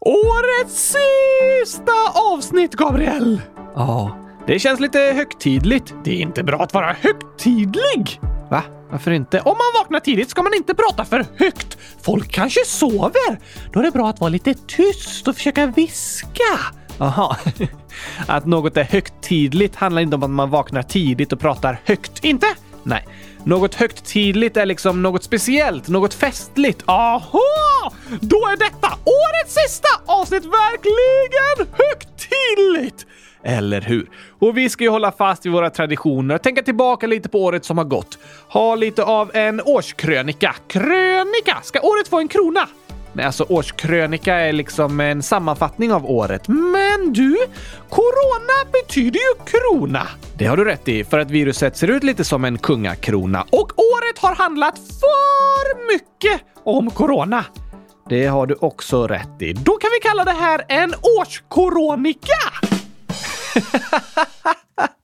Årets sista avsnitt, Gabriel! Ja, det känns lite högtidligt. Det är inte bra att vara högtidlig! Va? Varför inte? Om man vaknar tidigt ska man inte prata för högt. Folk kanske sover. Då är det bra att vara lite tyst och försöka viska. Aha. Att något är högtidligt handlar inte om att man vaknar tidigt och pratar högt. Inte? Nej. Något högtidligt är liksom något speciellt, något festligt. Aha! Då är detta årets sista avsnitt verkligen högtidligt! Eller hur? Och vi ska ju hålla fast vid våra traditioner, tänka tillbaka lite på året som har gått. Ha lite av en årskrönika. Krönika! Ska året få en krona? Nej, alltså årskrönika är liksom en sammanfattning av året. Men du, corona betyder ju krona. Det har du rätt i, för att viruset ser ut lite som en kungakrona. Och året har handlat för mycket om corona. Det har du också rätt i. Då kan vi kalla det här en årskoronika!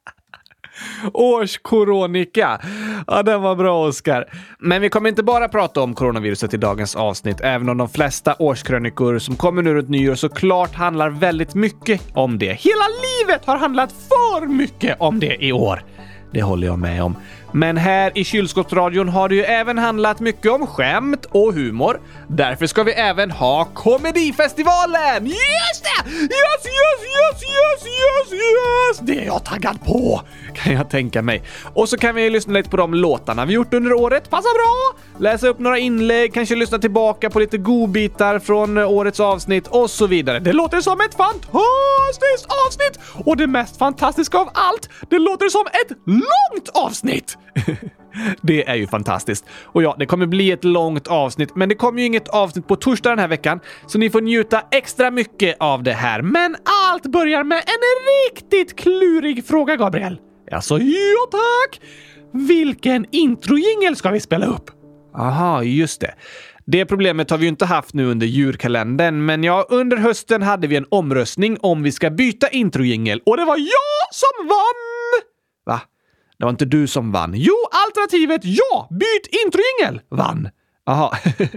Årskoronika. Ja, den var bra, Oskar. Men vi kommer inte bara prata om coronaviruset i dagens avsnitt, även om de flesta årskrönikor som kommer nu runt nyår såklart handlar väldigt mycket om det. Hela livet har handlat för mycket om det i år. Det håller jag med om. Men här i kylskåpsradion har det ju även handlat mycket om skämt och humor. Därför ska vi även ha Komedifestivalen! Just det! Yes, yes, yes, yes, yes, yes! Det är jag taggad på, kan jag tänka mig. Och så kan vi lyssna lite på de låtarna vi gjort under året. Passar bra! Läsa upp några inlägg, kanske lyssna tillbaka på lite godbitar från årets avsnitt och så vidare. Det låter som ett fantastiskt avsnitt! Och det mest fantastiska av allt, det låter som ett långt avsnitt! det är ju fantastiskt. Och ja, det kommer bli ett långt avsnitt, men det kommer ju inget avsnitt på torsdag den här veckan, så ni får njuta extra mycket av det här. Men allt börjar med en riktigt klurig fråga, Gabriel. Alltså, ja tack! Vilken introjingel ska vi spela upp? Aha, just det. Det problemet har vi ju inte haft nu under djurkalendern, men ja, under hösten hade vi en omröstning om vi ska byta introjingel och det var jag som vann! Det var inte du som vann. Jo, alternativet ja! Byt introjingel vann. Aha.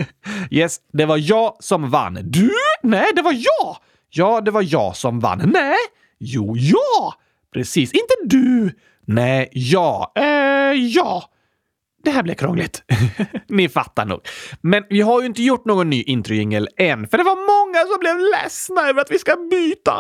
yes, det var jag som vann. Du? Nej, det var jag! Ja, det var jag som vann. Nej! Jo, ja! Precis, inte du! Nej, ja. Eh, ja. Det här blir krångligt. Ni fattar nog. Men vi har ju inte gjort någon ny introjingel än, för det var många som blev ledsna över att vi ska byta.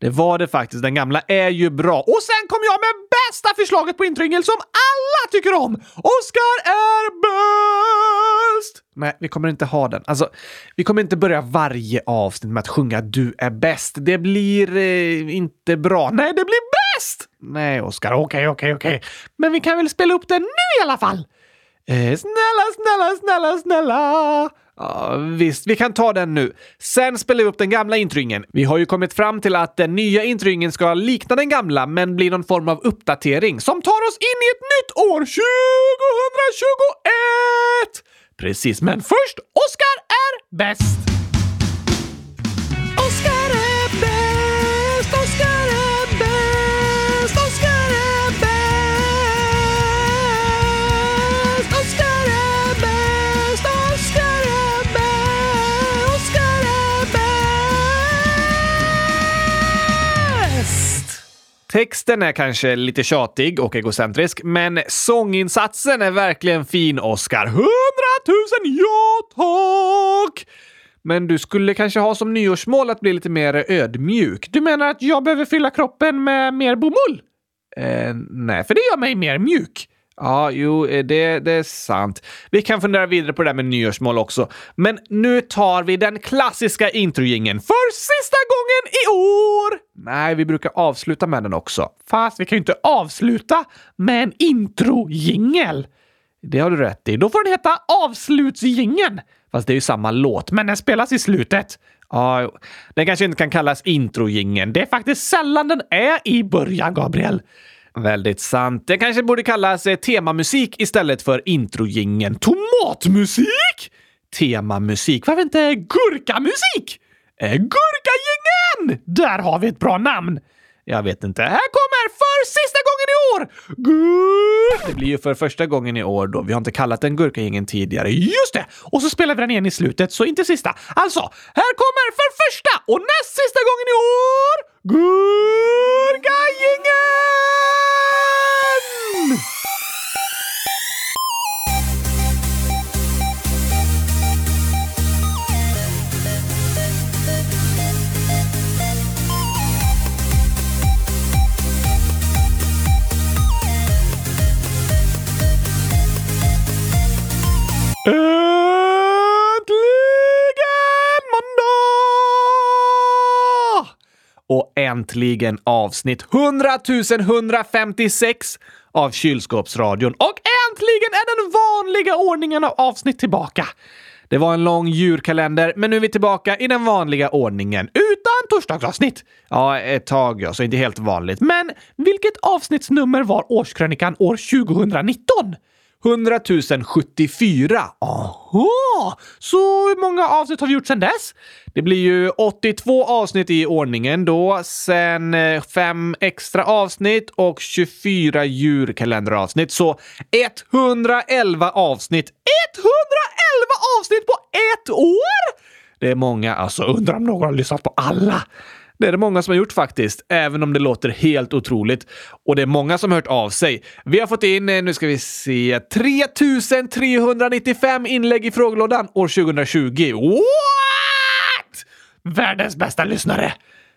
Det var det faktiskt. Den gamla är ju bra. Och sen kom jag med bästa förslaget på introjingel som alla tycker om! Oskar är bäst! Nej, vi kommer inte ha den. Alltså, vi kommer inte börja varje avsnitt med att sjunga “Du är bäst”. Det blir eh, inte bra. Nej, det blir bäst! Nej, Oskar, okej, okay, okej, okay, okej. Okay. Men vi kan väl spela upp den nu i alla fall? Eh, snälla, snälla, snälla, snälla! Ja, visst, vi kan ta den nu. Sen spelar vi upp den gamla intryngen. Vi har ju kommit fram till att den nya intryngen ska likna den gamla, men bli någon form av uppdatering som tar oss in i ett nytt år, 2021! Precis, men först, Oscar är bäst! Texten är kanske lite tjatig och egocentrisk, men sånginsatsen är verkligen fin, Oscar. Hundratusen ja, tack! Men du skulle kanske ha som nyårsmål att bli lite mer ödmjuk. Du menar att jag behöver fylla kroppen med mer bomull? Eh, nej, för det gör mig mer mjuk. Ja, jo, eh, det, det är sant. Vi kan fundera vidare på det där med nyårsmål också. Men nu tar vi den klassiska introjingen för sista gången i år! Nej, vi brukar avsluta med den också. Fast vi kan ju inte avsluta med en introjingel. Det har du rätt i. Då får den heta Avslutsjingeln! Fast det är ju samma låt, men den spelas i slutet. Ja, den kanske inte kan kallas introjingeln. Det är faktiskt sällan den är i början, Gabriel. Väldigt sant. Det kanske borde kallas eh, temamusik istället för introjingen. Tomatmusik? Temamusik. Varför inte gurkamusik? Eh, gurkagängen! Där har vi ett bra namn. Jag vet inte. Här kommer för sista gången i år! Gur... Det blir ju för första gången i år då. Vi har inte kallat den Gurkagängen tidigare. Just det! Och så spelar vi den igen i slutet, så inte sista. Alltså, här kommer för första och näst sista gången i år, Gurkagängen! Äntligen avsnitt 100 156 av Kylskåpsradion. Och äntligen är den vanliga ordningen av avsnitt tillbaka. Det var en lång djurkalender, men nu är vi tillbaka i den vanliga ordningen. Utan torsdagsavsnitt! Ja, ett tag ja, så inte helt vanligt. Men vilket avsnittsnummer var årskrönikan år 2019? 100 074. Aha! Så hur många avsnitt har vi gjort sedan dess? Det blir ju 82 avsnitt i ordningen då, sen eh, fem extra avsnitt och 24 djurkalenderavsnitt. Så 111 avsnitt. 111 avsnitt på ett år! Det är många, alltså. Undrar om någon har lyssnat på alla. Det är det många som har gjort faktiskt, även om det låter helt otroligt. Och det är många som har hört av sig. Vi har fått in, eh, nu ska vi se, 3395 inlägg i frågelådan år 2020. What? Världens bästa lyssnare!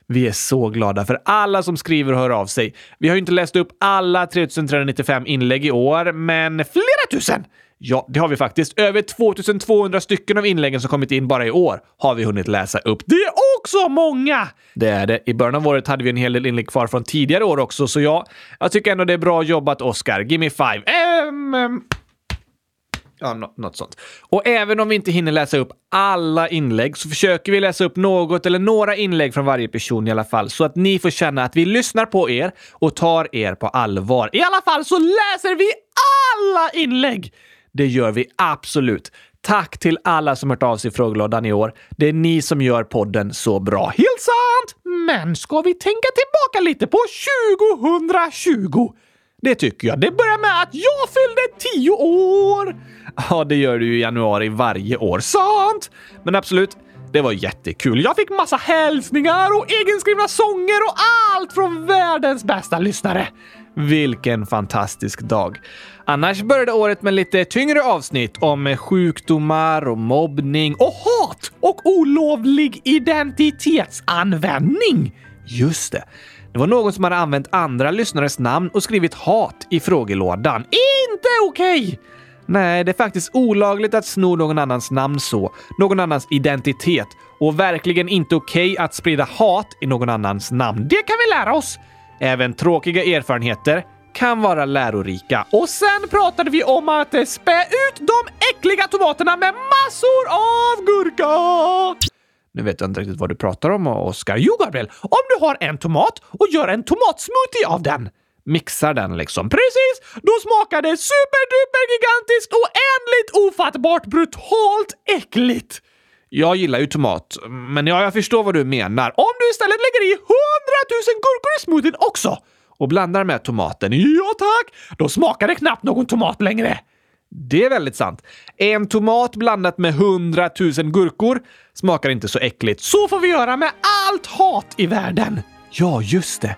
Vi är så glada för alla som skriver och hör av sig. Vi har ju inte läst upp alla 3395 inlägg i år, men flera tusen! Ja, det har vi faktiskt. Över 2200 stycken av inläggen som kommit in bara i år har vi hunnit läsa upp. Det är också många! Det är det. I början av året hade vi en hel del inlägg kvar från tidigare år också, så ja, jag tycker ändå det är bra jobbat, Oscar. Give me five. Um, um. Ja, no något sånt. Och även om vi inte hinner läsa upp alla inlägg så försöker vi läsa upp något eller några inlägg från varje person i alla fall så att ni får känna att vi lyssnar på er och tar er på allvar. I alla fall så läser vi alla inlägg! Det gör vi absolut. Tack till alla som hört av sig i frågelådan i år. Det är ni som gör podden så bra. Helt sant! Men ska vi tänka tillbaka lite på 2020? Det tycker jag. Det börjar med att jag fyllde 10 år! Ja, det gör du i januari varje år. Sant! Men absolut, det var jättekul. Jag fick massa hälsningar och egenskrivna sånger och allt från världens bästa lyssnare. Vilken fantastisk dag. Annars började året med lite tyngre avsnitt om sjukdomar och mobbning och hat och olovlig identitetsanvändning. Just det. Det var någon som hade använt andra lyssnares namn och skrivit hat i frågelådan. Inte okej! Okay. Nej, det är faktiskt olagligt att sno någon annans namn så, någon annans identitet och verkligen inte okej okay att sprida hat i någon annans namn. Det kan vi lära oss! Även tråkiga erfarenheter kan vara lärorika. Och sen pratade vi om att eh, spä ut de äckliga tomaterna med massor av gurka! Nu vet jag inte riktigt vad du pratar om, Oskar. Jo, Gabriel, om du har en tomat och gör en tomatsmoothie av den. Mixar den liksom. Precis! Då smakar det superduper gigantiskt oändligt ofattbart brutalt äckligt. Jag gillar ju tomat, men ja, jag förstår vad du menar. Om du istället lägger i 100 000 gurkor i smoothien också och blandar med tomaten, ja tack, då smakar det knappt någon tomat längre. Det är väldigt sant. En tomat blandat med 100 000 gurkor smakar inte så äckligt. Så får vi göra med allt hat i världen. Ja, just det.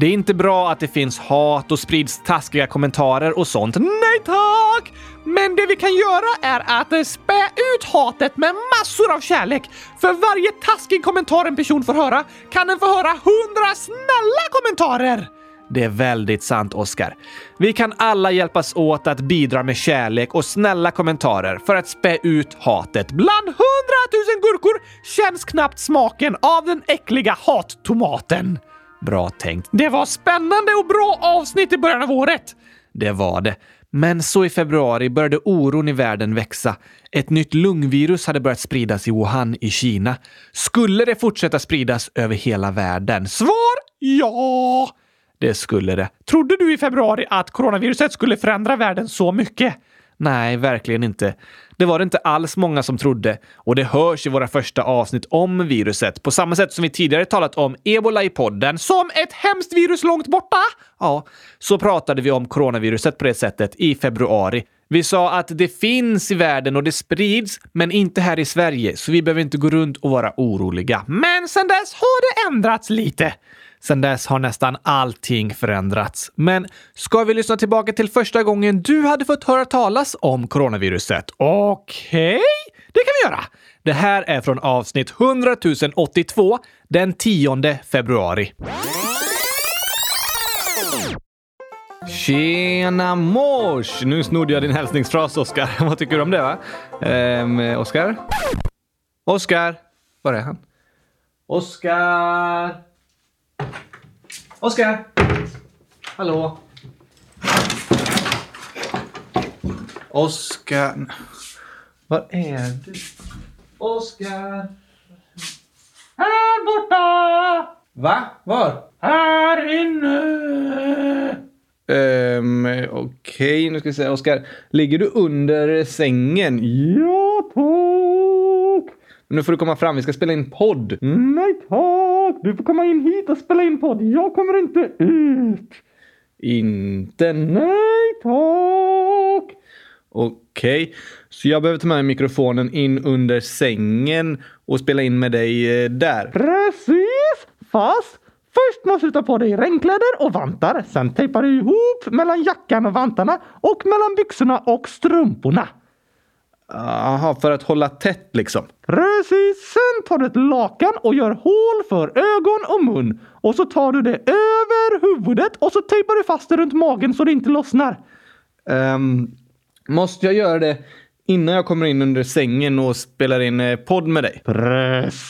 Det är inte bra att det finns hat och sprids taskiga kommentarer och sånt. Nej tack! Men det vi kan göra är att eh, spä ut hatet med massor av kärlek. För varje taskig kommentar en person får höra kan den få höra hundra snälla kommentarer. Det är väldigt sant, Oscar. Vi kan alla hjälpas åt att bidra med kärlek och snälla kommentarer för att spä ut hatet. Bland hundratusen gurkor känns knappt smaken av den äckliga hattomaten. Bra tänkt. Det var spännande och bra avsnitt i början av året. Det var det. Men så i februari började oron i världen växa. Ett nytt lungvirus hade börjat spridas i Wuhan i Kina. Skulle det fortsätta spridas över hela världen? Svar ja! Det skulle det. Trodde du i februari att coronaviruset skulle förändra världen så mycket? Nej, verkligen inte. Det var det inte alls många som trodde och det hörs i våra första avsnitt om viruset på samma sätt som vi tidigare talat om ebola i podden som ett hemskt virus långt borta. Ja, så pratade vi om coronaviruset på det sättet i februari. Vi sa att det finns i världen och det sprids, men inte här i Sverige, så vi behöver inte gå runt och vara oroliga. Men sen dess har det ändrats lite. Sen dess har nästan allting förändrats. Men ska vi lyssna tillbaka till första gången du hade fått höra talas om coronaviruset? Okej, okay, det kan vi göra. Det här är från avsnitt 100 082 den 10 februari. Tjena mors! Nu snodde jag din hälsningsfras, Oskar. Vad tycker du om det? va? Ehm, Oskar? Oskar? Var är han? Oskar? Oskar? Hallå? Oskar? Var är du? Oskar? Här borta! Va? Var? Här inne! Um, Okej, okay. nu ska vi se. Oskar, ligger du under sängen? Ja, tack! Nu får du komma fram, vi ska spela in podd. Nej tack! Du får komma in hit och spela in podd. Jag kommer inte ut. Inte? Nej tack! Okej, okay. så jag behöver ta med mikrofonen in under sängen och spela in med dig eh, där. Precis! Fast Först måste du ta på dig regnkläder och vantar. Sen tejpar du ihop mellan jackan och vantarna och mellan byxorna och strumporna. Jaha, för att hålla tätt liksom? Precis! Sen tar du ett lakan och gör hål för ögon och mun. Och så tar du det över huvudet och så tejpar du fast det runt magen så det inte lossnar. Um, måste jag göra det innan jag kommer in under sängen och spelar in eh, podd med dig? Precis!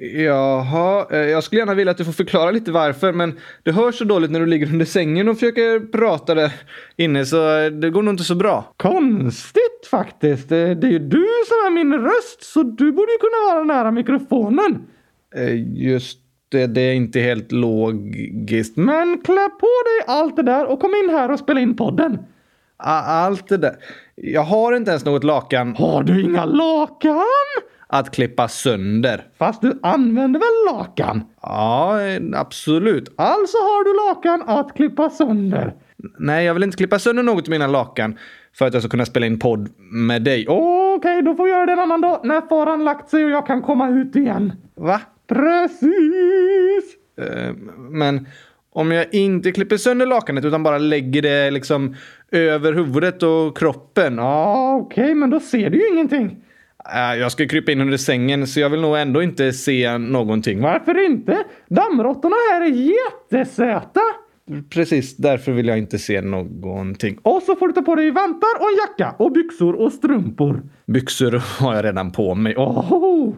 Jaha, eh, jag skulle gärna vilja att du får förklara lite varför, men det hörs så dåligt när du ligger under sängen och försöker prata där inne, så det går nog inte så bra. Konstigt faktiskt. Det är ju du som är min röst, så du borde ju kunna vara nära mikrofonen. Eh, just det, det är inte helt logiskt. Men klä på dig allt det där och kom in här och spela in podden. Allt det där? Jag har inte ens något lakan. Har du inga lakan? Att klippa sönder. Fast du använder väl lakan? Ja, absolut. Alltså har du lakan att klippa sönder? Nej, jag vill inte klippa sönder något i mina lakan för att jag ska kunna spela in podd med dig. Okej, okay, då får jag göra det en annan dag när faran lagt sig och jag kan komma ut igen. Va? Precis! Uh, men om jag inte klipper sönder lakanet utan bara lägger det liksom över huvudet och kroppen. Ja, okej, okay, men då ser du ju ingenting. Äh, jag ska krypa in under sängen så jag vill nog ändå inte se någonting. Varför inte? Dammråttorna här är jättesöta! Precis, därför vill jag inte se någonting. Och så får du ta på dig vantar och en jacka och byxor och strumpor. Byxor har jag redan på mig. Oh,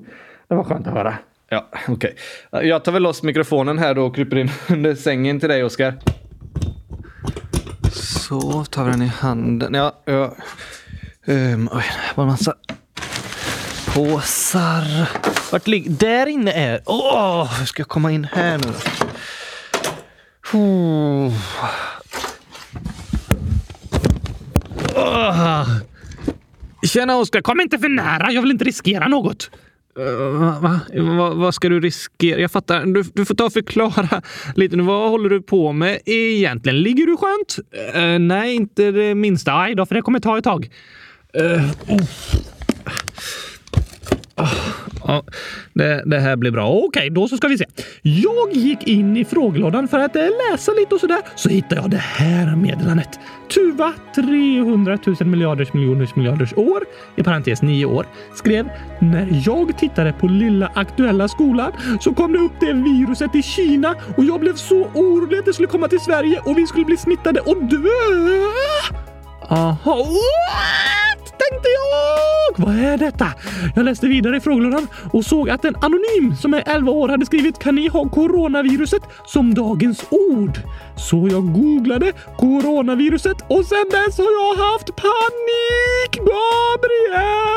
det var skönt att höra. Ja, okej. Okay. Jag tar väl loss mikrofonen här då och kryper in under sängen till dig, Oskar. Så tar vi den i handen. Ja, ja. Um, oj, det var en massa påsar. Vart ligger... Där inne är... Åh, oh, hur ska jag komma in här nu? Oh. Oh. Tjena Oskar, kom inte för nära. Jag vill inte riskera något. Uh, va? Va? Vad ska du riskera? Jag fattar. Du, du, får ta och förklara lite nu. Vad håller du på med egentligen? Ligger du skönt? Uh, nej, inte det minsta. Aj då, för det kommer ta ett tag. Uh, oh. Ja, det, det, här blir bra. Okej, då så ska vi se. Jag gick in i frågelådan för att eh, läsa lite och sådär. Så hittade jag det här meddelandet. Tuva, 300 000 miljarders miljoners miljarders år, i parentes 9 år, skrev “När jag tittade på lilla aktuella skolan så kom det upp det viruset i Kina och jag blev så orolig att det skulle komma till Sverige och vi skulle bli smittade och dö!” Aha tänkte jag! Vad är detta? Jag läste vidare i frågelådan och såg att en anonym som är 11 år hade skrivit “Kan ni ha coronaviruset som dagens ord?” Så jag googlade coronaviruset och sen dess har jag haft panik, Gabriel!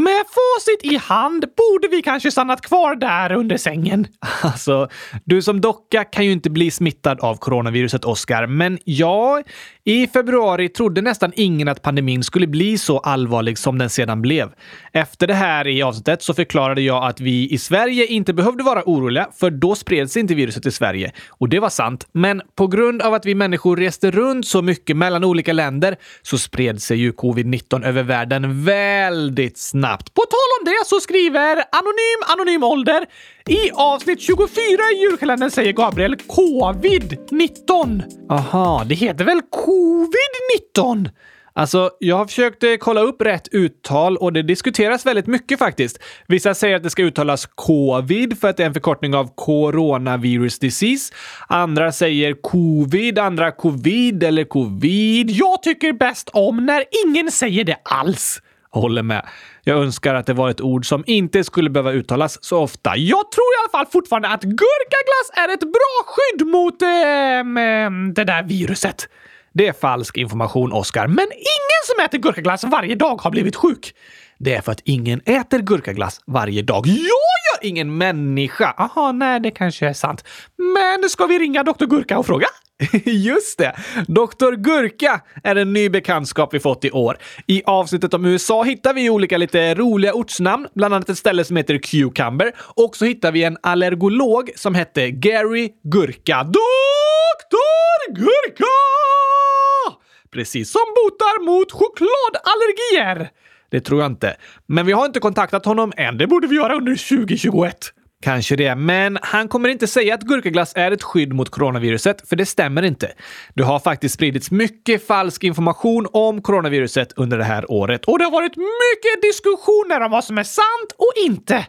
Med facit i hand borde vi kanske stannat kvar där under sängen. Alltså, du som docka kan ju inte bli smittad av coronaviruset, Oscar. Men ja, I februari trodde nästan ingen att pandemin skulle bli så allvarlig som den sedan blev. Efter det här i avsnittet så förklarade jag att vi i Sverige inte behövde vara oroliga, för då spreds inte viruset i Sverige. Och det var sant. Men på grund av att vi människor reste runt så mycket mellan olika länder så spred sig ju covid-19 över världen väldigt snabbt. På tal om det så skriver Anonym Anonym Ålder i avsnitt 24 i julkalendern säger Gabriel covid-19. Aha, det heter väl covid-19? Alltså, jag har försökt eh, kolla upp rätt uttal och det diskuteras väldigt mycket faktiskt. Vissa säger att det ska uttalas covid för att det är en förkortning av coronavirus disease. Andra säger covid, andra covid eller covid. Jag tycker bäst om när ingen säger det alls. Håller med. Jag önskar att det var ett ord som inte skulle behöva uttalas så ofta. Jag tror i alla fall fortfarande att gurkaglass är ett bra skydd mot äh, det där viruset. Det är falsk information, Oskar. Men ingen som äter gurkaglass varje dag har blivit sjuk. Det är för att ingen äter gurkaglass varje dag. Jag ingen människa! Aha, nej, det kanske är sant. Men ska vi ringa Dr. Gurka och fråga? Just det! Dr. Gurka är en ny bekantskap vi fått i år. I avsnittet om USA hittar vi olika lite roliga ortsnamn, bland annat ett ställe som heter Cucumber. Och så hittar vi en allergolog som hette Gary Gurka. Dr. Gurka! Precis som botar mot chokladallergier. Det tror jag inte. Men vi har inte kontaktat honom än. Det borde vi göra under 2021. Kanske det, men han kommer inte säga att gurkaglass är ett skydd mot coronaviruset, för det stämmer inte. Det har faktiskt spridits mycket falsk information om coronaviruset under det här året och det har varit mycket diskussioner om vad som är sant och inte.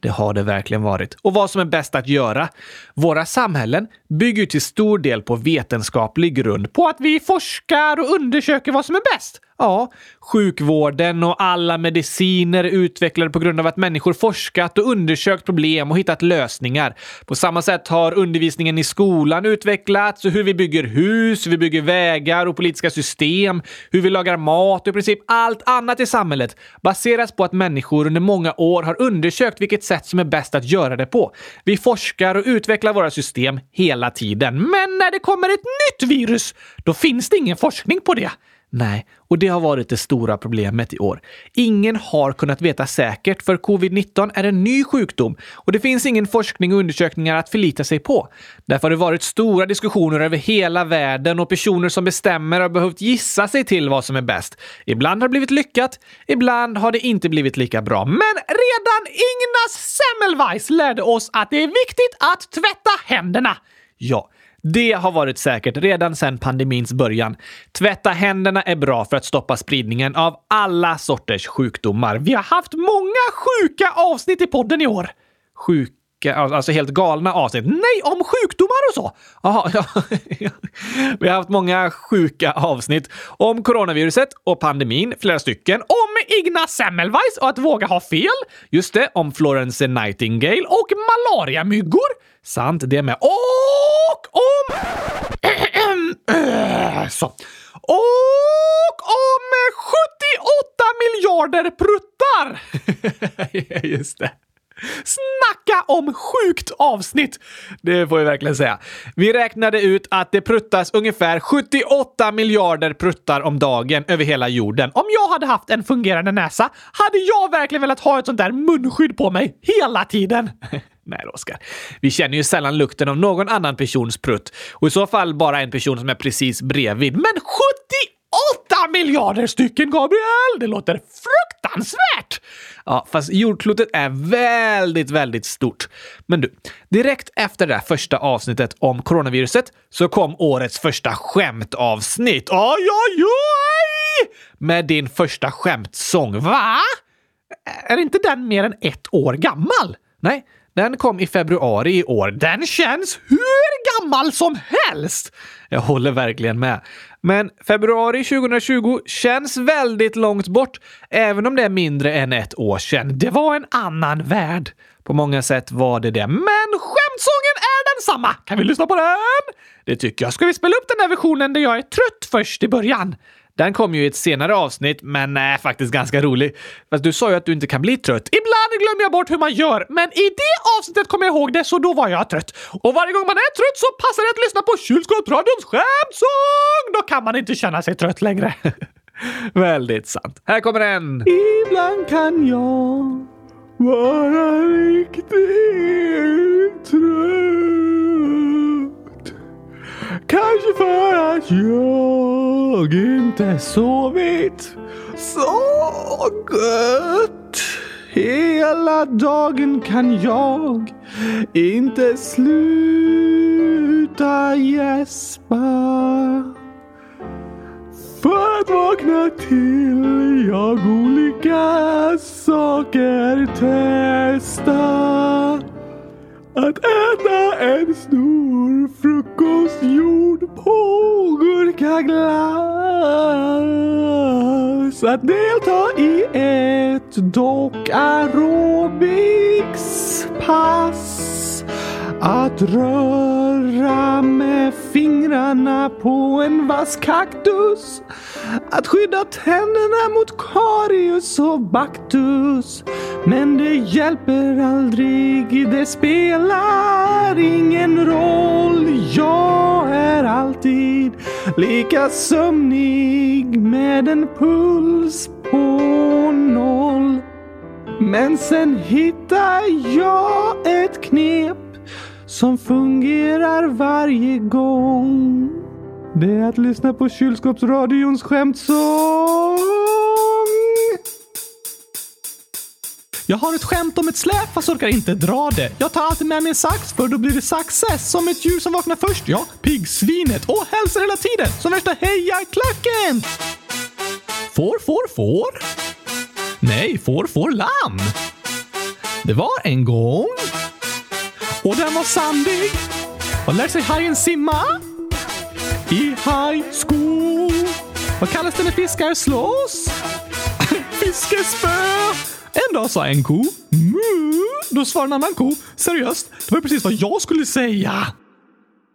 Det har det verkligen varit. Och vad som är bäst att göra? Våra samhällen bygger till stor del på vetenskaplig grund, på att vi forskar och undersöker vad som är bäst. Ja, sjukvården och alla mediciner är utvecklade på grund av att människor forskat och undersökt problem och hittat lösningar. På samma sätt har undervisningen i skolan utvecklats och hur vi bygger hus, hur vi bygger vägar och politiska system, hur vi lagar mat och i princip allt annat i samhället baseras på att människor under många år har undersökt vilket sätt som är bäst att göra det på. Vi forskar och utvecklar våra system hela tiden. Men när det kommer ett nytt virus, då finns det ingen forskning på det. Nej, och det har varit det stora problemet i år. Ingen har kunnat veta säkert för covid-19 är en ny sjukdom och det finns ingen forskning och undersökningar att förlita sig på. Därför har det varit stora diskussioner över hela världen och personer som bestämmer har behövt gissa sig till vad som är bäst. Ibland har det blivit lyckat, ibland har det inte blivit lika bra. Men redan Ignas Semmelweis lärde oss att det är viktigt att tvätta händerna. Ja, det har varit säkert redan sedan pandemins början. Tvätta händerna är bra för att stoppa spridningen av alla sorters sjukdomar. Vi har haft många sjuka avsnitt i podden i år. Sjuka, alltså helt galna avsnitt. Nej, om sjukdomar och så! Aha, ja. Vi har haft många sjuka avsnitt om coronaviruset och pandemin, flera stycken. Om Igna Semmelweis och att våga ha fel. Just det, om Florence Nightingale och malariamyggor. Sant det med. Och om... Så. Och om 78 miljarder pruttar! Just det. Snacka om sjukt avsnitt! Det får vi verkligen säga. Vi räknade ut att det pruttas ungefär 78 miljarder pruttar om dagen över hela jorden. Om jag hade haft en fungerande näsa hade jag verkligen velat ha ett sånt där munskydd på mig hela tiden. Nej, Oskar. Vi känner ju sällan lukten av någon annan persons prutt. Och i så fall bara en person som är precis bredvid. Men 78 miljarder stycken, Gabriel! Det låter fruktansvärt! Ja, fast jordklotet är väldigt, väldigt stort. Men du, direkt efter det första avsnittet om coronaviruset så kom årets första skämtavsnitt. Oj, oj, oj! Med din första skämtsång. Va? Är inte den mer än ett år gammal? Nej, den kom i februari i år. Den känns hur gammal som helst! Jag håller verkligen med. Men februari 2020 känns väldigt långt bort, även om det är mindre än ett år sedan. Det var en annan värld. På många sätt var det det. Men skämtsången är densamma! Kan vi lyssna på den? Det tycker jag. Ska vi spela upp den där versionen där jag är trött först i början? Den kom ju i ett senare avsnitt, men är faktiskt ganska rolig. Fast du sa ju att du inte kan bli trött. Ibland glömmer jag bort hur man gör, men i det avsnittet kommer jag ihåg det, så då var jag trött. Och varje gång man är trött så passar det att lyssna på Kylskåpsradions skämtsång! Då kan man inte känna sig trött längre. Väldigt sant. Här kommer den! Ibland kan jag vara riktigt trött. Kanske för att jag inte sovit så gött. Hela dagen kan jag inte sluta gäspa. För att vakna till jag olika saker testa. Att äta en stor frukost gjord på gurkaglass. Att delta i ett dock aerobicspass. Att röra med fingrarna på en vass kaktus. Att skydda tänderna mot karius och baktus. Men det hjälper aldrig, det spelar ingen roll. Jag är alltid lika sömnig med en puls på noll. Men sen hittar jag ett knep som fungerar varje gång. Det är att lyssna på kylskåpsradions skämtsång. Jag har ett skämt om ett släp fast orkar inte dra det. Jag tar alltid med mig en sax för då blir det success. Som ett djur som vaknar först, ja, piggsvinet. Och hälsar hela tiden, som värsta hejarklacken. Får, får, får? Nej, får, får lamm. Det var en gång och den var sandig. Vad lär sig hajen simma? I high school. Vad kallas det när fiskar slåss? Fiskespö. En dag sa en ko mu. Då svarade en annan ko seriöst. Det var precis vad jag skulle säga.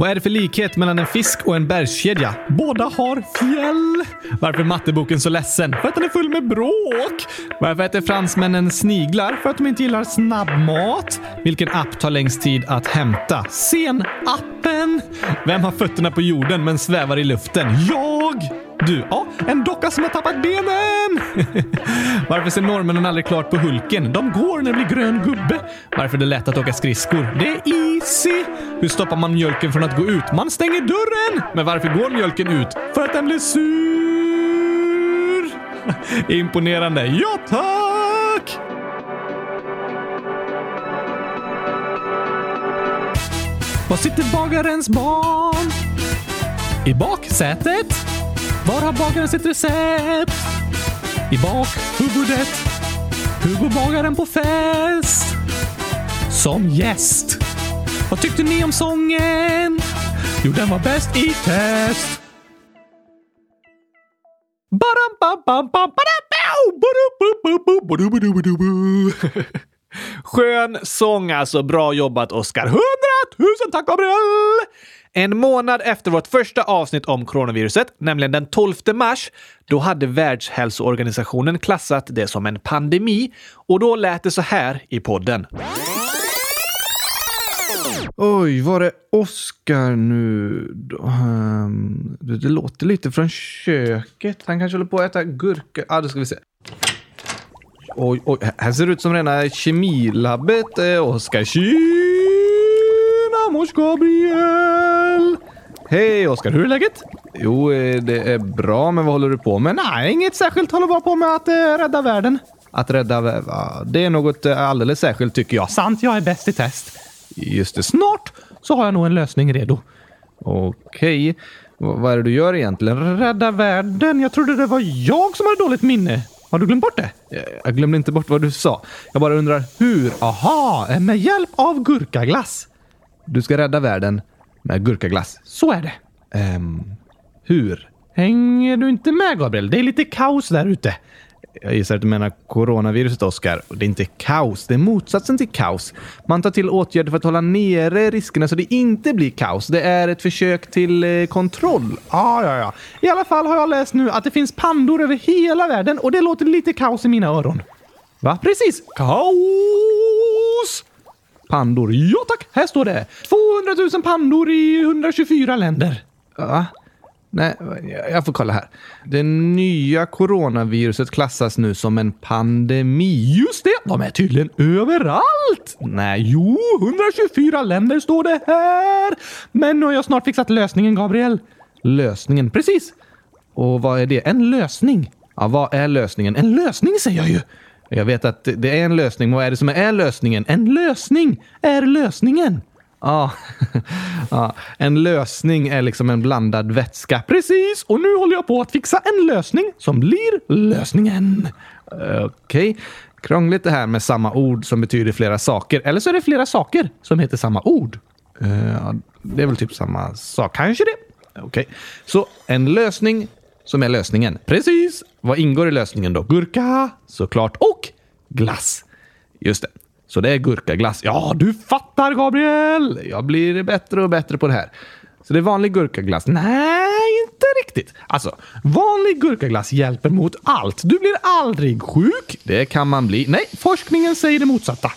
Vad är det för likhet mellan en fisk och en bergskedja? Båda har fjäll. Varför är matteboken så ledsen? För att den är full med bråk. Varför äter fransmännen sniglar? För att de inte gillar snabbmat. Vilken app tar längst tid att hämta? Sen-appen. Vem har fötterna på jorden men svävar i luften? Jag! Du, ja, en docka som har tappat benen! Varför ser norrmännen aldrig klart på Hulken? De går när det blir grön gubbe. Varför är det lätt att åka skridskor? Det är easy! Hur stoppar man mjölken från att gå ut? Man stänger dörren! Men varför går mjölken ut? För att den blir sur! Imponerande. Ja, tack! Var sitter bagarens barn? I baksätet? Var har bagaren sitt recept? I bakhuvudet. Hur går bagaren på fest? Som gäst. Vad tyckte ni om sången? Jo, den var bäst i test. Skön sång alltså. Bra jobbat Oskar. Hundratusen tack Gabriel! En månad efter vårt första avsnitt om coronaviruset, nämligen den 12 mars, då hade Världshälsoorganisationen klassat det som en pandemi och då lät det så här i podden. Oj, var det Oskar nu? Um, ehm, det, det låter lite från köket. Han kanske håller på att äta gurka. Ja, ah, då ska vi se. oj, oj. Här ser det ut som rena kemilabbet. Eh, Oskar. Tjena mors Gabriel! Hej Oskar, hur är läget? Jo, eh, det är bra, men vad håller du på med? Nej, inget särskilt. Håller bara på med att eh, rädda världen. Att rädda världen? Det är något eh, alldeles särskilt tycker jag. Sant, jag är bäst i test. Just det, snart så har jag nog en lösning redo. Okej. Vad är det du gör egentligen? Rädda världen? Jag trodde det var jag som hade dåligt minne. Har du glömt bort det? Jag glömde inte bort vad du sa. Jag bara undrar hur? Aha, eh, med hjälp av gurkaglass. Du ska rädda världen med gurkaglass. Så är det. Um, hur? Hänger du inte med Gabriel? Det är lite kaos där ute. Jag gissar att du menar coronaviruset, Oskar. Det är inte kaos, det är motsatsen till kaos. Man tar till åtgärder för att hålla nere riskerna så det inte blir kaos. Det är ett försök till eh, kontroll. Ja, ja, ja. I alla fall har jag läst nu att det finns pandor över hela världen och det låter lite kaos i mina öron. Va? Precis. Kaos! Pandor. Ja tack, här står det. 200 000 pandor i 124 länder. Va? Nej, jag får kolla här. Det nya coronaviruset klassas nu som en pandemi. Just det! De är tydligen överallt! Nej, jo, 124 länder står det här. Men nu har jag snart fixat lösningen, Gabriel. Lösningen, precis. Och vad är det? En lösning? Ja, vad är lösningen? En lösning säger jag ju. Jag vet att det är en lösning. Vad är det som är lösningen? En lösning är lösningen. Ja, ja, en lösning är liksom en blandad vätska. Precis, och nu håller jag på att fixa en lösning som blir lösningen. Okej, okay. krångligt det här med samma ord som betyder flera saker. Eller så är det flera saker som heter samma ord. Uh, det är väl typ samma sak, kanske det. Okej, okay. så en lösning som är lösningen. Precis. Vad ingår i lösningen då? Gurka, såklart, och glass. Just det. Så det är gurkaglass. Ja, du fattar Gabriel! Jag blir bättre och bättre på det här. Så det är vanlig gurkaglass? Nej, inte riktigt. Alltså, vanlig gurkaglass hjälper mot allt. Du blir aldrig sjuk. Det kan man bli. Nej, forskningen säger det motsatta.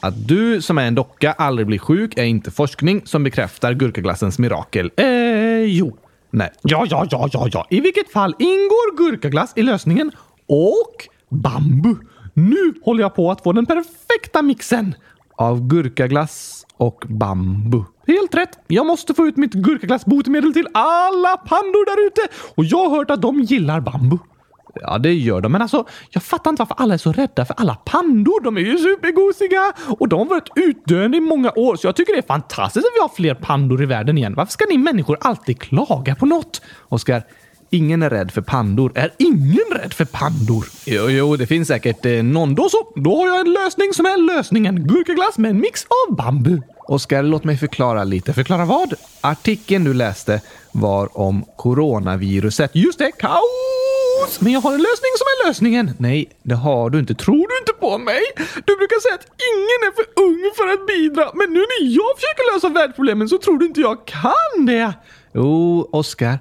Att du som är en docka aldrig blir sjuk är inte forskning som bekräftar gurkaglassens mirakel. Eh, jo. Nej. Ja, ja, ja, ja, ja. I vilket fall ingår gurkaglass i lösningen och bambu. Nu håller jag på att få den perfekta mixen av gurkaglass och bambu. Helt rätt! Jag måste få ut mitt gurkaglassbotemedel till alla pandor där ute och jag har hört att de gillar bambu. Ja, det gör de, men alltså, jag fattar inte varför alla är så rädda för alla pandor. De är ju supergosiga och de har varit utdöende i många år, så jag tycker det är fantastiskt att vi har fler pandor i världen igen. Varför ska ni människor alltid klaga på något? Oskar, Ingen är rädd för pandor. Är ingen rädd för pandor? Jo, jo det finns säkert eh, någon. Då så. Då har jag en lösning som är lösningen. Gurkaglass med en mix av bambu. Oskar, låt mig förklara lite. Förklara vad? Artikeln du läste var om coronaviruset. Just det, kaos! Men jag har en lösning som är lösningen. Nej, det har du inte. Tror du inte på mig? Du brukar säga att ingen är för ung för att bidra, men nu när jag försöker lösa världsproblemen så tror du inte jag kan det. Jo, Oskar.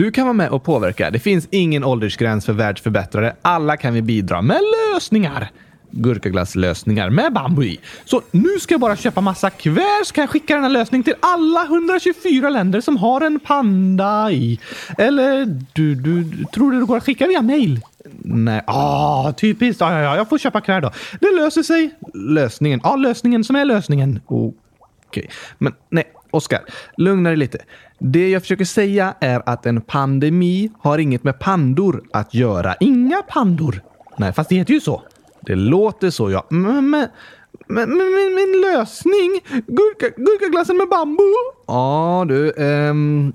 Du kan vara med och påverka. Det finns ingen åldersgräns för världsförbättrare. Alla kan vi bidra med lösningar. Gurkaglasslösningar med bambu i. Så nu ska jag bara köpa massa kvärs så kan jag skicka denna lösning till alla 124 länder som har en panda i. Eller du, du, tror du det går att skicka via mail? Nej, ah, typiskt. Ja, ja, ja, jag får köpa kläder då. Det löser sig. Lösningen. Ja, lösningen som är lösningen. Okej, okay. men nej, Oskar, lugna dig lite. Det jag försöker säga är att en pandemi har inget med pandor att göra. Inga pandor. Nej, fast det heter ju så. Det låter så, ja. Men, men, men, men min lösning? Gurka, gurkaglassen med bambu? Ja, du. Ehm,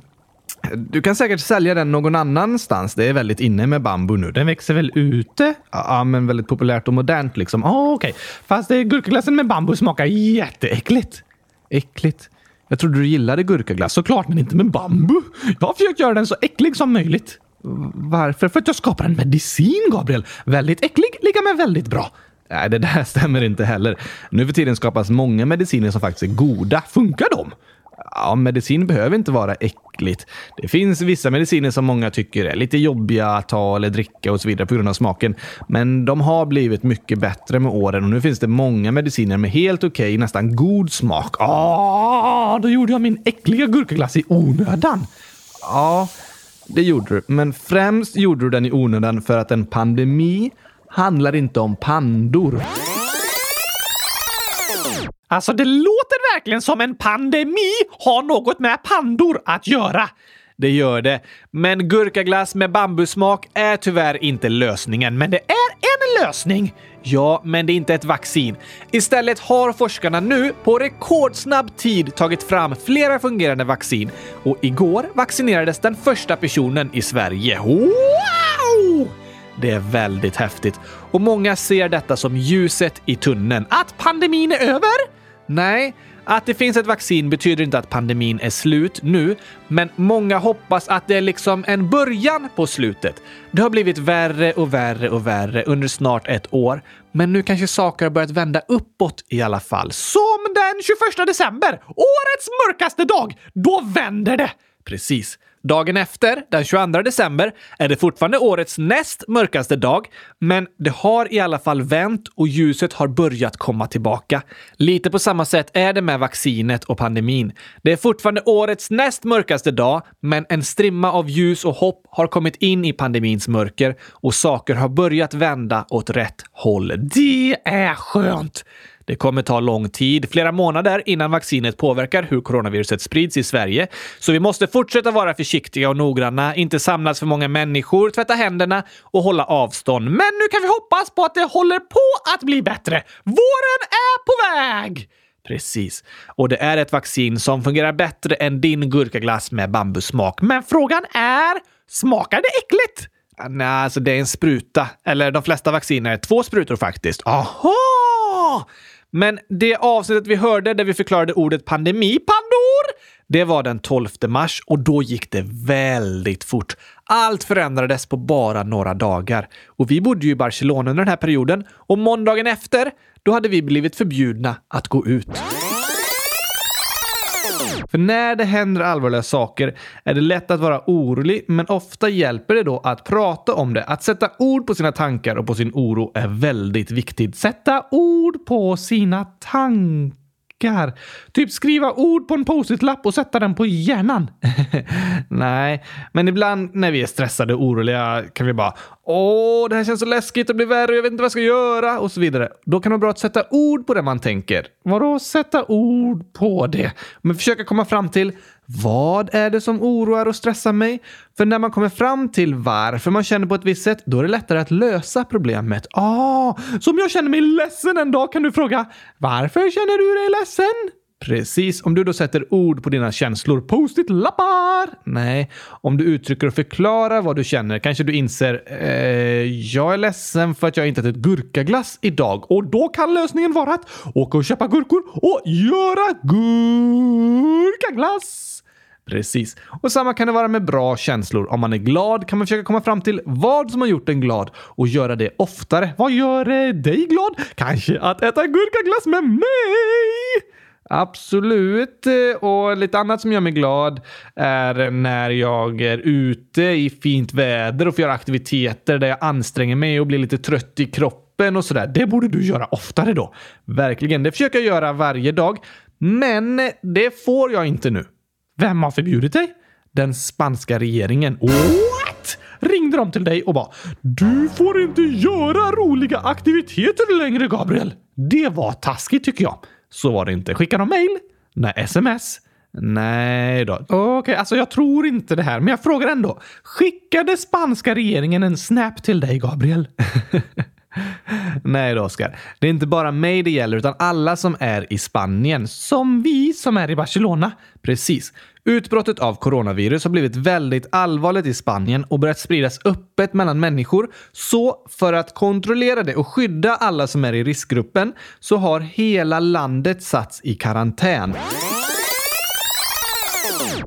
du kan säkert sälja den någon annanstans. Det är väldigt inne med bambu nu. Den växer väl ute? Ja, men väldigt populärt och modernt liksom. Ja, ah, okej. Okay. Fast gurkaglassen med bambu smakar jätteäckligt. Äckligt? Jag trodde du gillade gurkaglass. Såklart, men inte med bambu. Jag har försökt göra den så äcklig som möjligt. Varför? För att jag skapar en medicin, Gabriel. Väldigt äcklig, lika med väldigt bra. Nej, det där stämmer inte heller. Nu för tiden skapas många mediciner som faktiskt är goda. Funkar de? Ja, medicin behöver inte vara äckligt. Det finns vissa mediciner som många tycker är lite jobbiga att ta eller dricka och så vidare på grund av smaken. Men de har blivit mycket bättre med åren och nu finns det många mediciner med helt okej, okay, nästan god smak. Ah, då gjorde jag min äckliga gurkaglass i onödan. Ja, det gjorde du. Men främst gjorde du den i onödan för att en pandemi handlar inte om pandor. Alltså, det låter verkligen som en pandemi har något med pandor att göra. Det gör det. Men gurkaglass med bambusmak är tyvärr inte lösningen. Men det är En lösning! Ja, men det är inte ett vaccin. Istället har forskarna nu på rekordsnabb tid tagit fram flera fungerande vaccin och igår vaccinerades den första personen i Sverige. Wow! Det är väldigt häftigt och många ser detta som ljuset i tunneln. Att pandemin är över? Nej, att det finns ett vaccin betyder inte att pandemin är slut nu, men många hoppas att det är liksom en början på slutet. Det har blivit värre och värre och värre under snart ett år, men nu kanske saker har börjat vända uppåt i alla fall. Som den 21 december, årets mörkaste dag. Då vänder det! Precis. Dagen efter, den 22 december, är det fortfarande årets näst mörkaste dag, men det har i alla fall vänt och ljuset har börjat komma tillbaka. Lite på samma sätt är det med vaccinet och pandemin. Det är fortfarande årets näst mörkaste dag, men en strimma av ljus och hopp har kommit in i pandemins mörker och saker har börjat vända åt rätt håll. Det är skönt! Det kommer ta lång tid, flera månader, innan vaccinet påverkar hur coronaviruset sprids i Sverige. Så vi måste fortsätta vara försiktiga och noggranna, inte samlas för många människor, tvätta händerna och hålla avstånd. Men nu kan vi hoppas på att det håller på att bli bättre. Våren är på väg! Precis. Och det är ett vaccin som fungerar bättre än din gurkaglass med bambussmak. Men frågan är, smakar det äckligt? Ah, nej, alltså det är en spruta. Eller de flesta vacciner är två sprutor faktiskt. Aha! Men det avsnittet vi hörde där vi förklarade ordet pandemi, pandor, det var den 12 mars och då gick det väldigt fort. Allt förändrades på bara några dagar. Och vi bodde ju i Barcelona under den här perioden och måndagen efter, då hade vi blivit förbjudna att gå ut. För när det händer allvarliga saker är det lätt att vara orolig, men ofta hjälper det då att prata om det. Att sätta ord på sina tankar och på sin oro är väldigt viktigt. Sätta ord på sina tankar. Typ skriva ord på en post-it-lapp och sätta den på hjärnan. Nej, men ibland när vi är stressade och oroliga kan vi bara Åh, det här känns så läskigt, det blir värre, jag vet inte vad jag ska göra och så vidare. Då kan det vara bra att sätta ord på det man tänker. Vadå sätta ord på det? Men försöka komma fram till vad är det som oroar och stressar mig? För när man kommer fram till varför man känner på ett visst sätt, då är det lättare att lösa problemet. Ah, så om jag känner mig ledsen en dag kan du fråga varför känner du dig ledsen? Precis. Om du då sätter ord på dina känslor, post-it-lappar! Nej, om du uttrycker och förklarar vad du känner kanske du inser eh, jag är ledsen för att jag inte ätit gurkaglass idag och då kan lösningen vara att åka och köpa gurkor och göra gurkaglass. Precis. Och samma kan det vara med bra känslor. Om man är glad kan man försöka komma fram till vad som har gjort en glad och göra det oftare. Vad gör eh, dig glad? Kanske att äta gurkaglass med mig? Absolut. Eh, och lite annat som gör mig glad är när jag är ute i fint väder och får göra aktiviteter där jag anstränger mig och blir lite trött i kroppen och sådär. Det borde du göra oftare då. Verkligen. Det försöker jag göra varje dag. Men det får jag inte nu. Vem har förbjudit dig? Den spanska regeringen. What? Ringde de till dig och bara “Du får inte göra roliga aktiviteter längre, Gabriel”? Det var taskigt tycker jag. Så var det inte. Skickade de mail? Nej, sms? Nej då. Okej, okay, alltså jag tror inte det här, men jag frågar ändå. Skickade spanska regeringen en snap till dig, Gabriel? Nej då, Oskar. Det är inte bara mig det gäller, utan alla som är i Spanien. Som vi som är i Barcelona. Precis. Utbrottet av coronavirus har blivit väldigt allvarligt i Spanien och börjat spridas öppet mellan människor. Så för att kontrollera det och skydda alla som är i riskgruppen så har hela landet satts i karantän.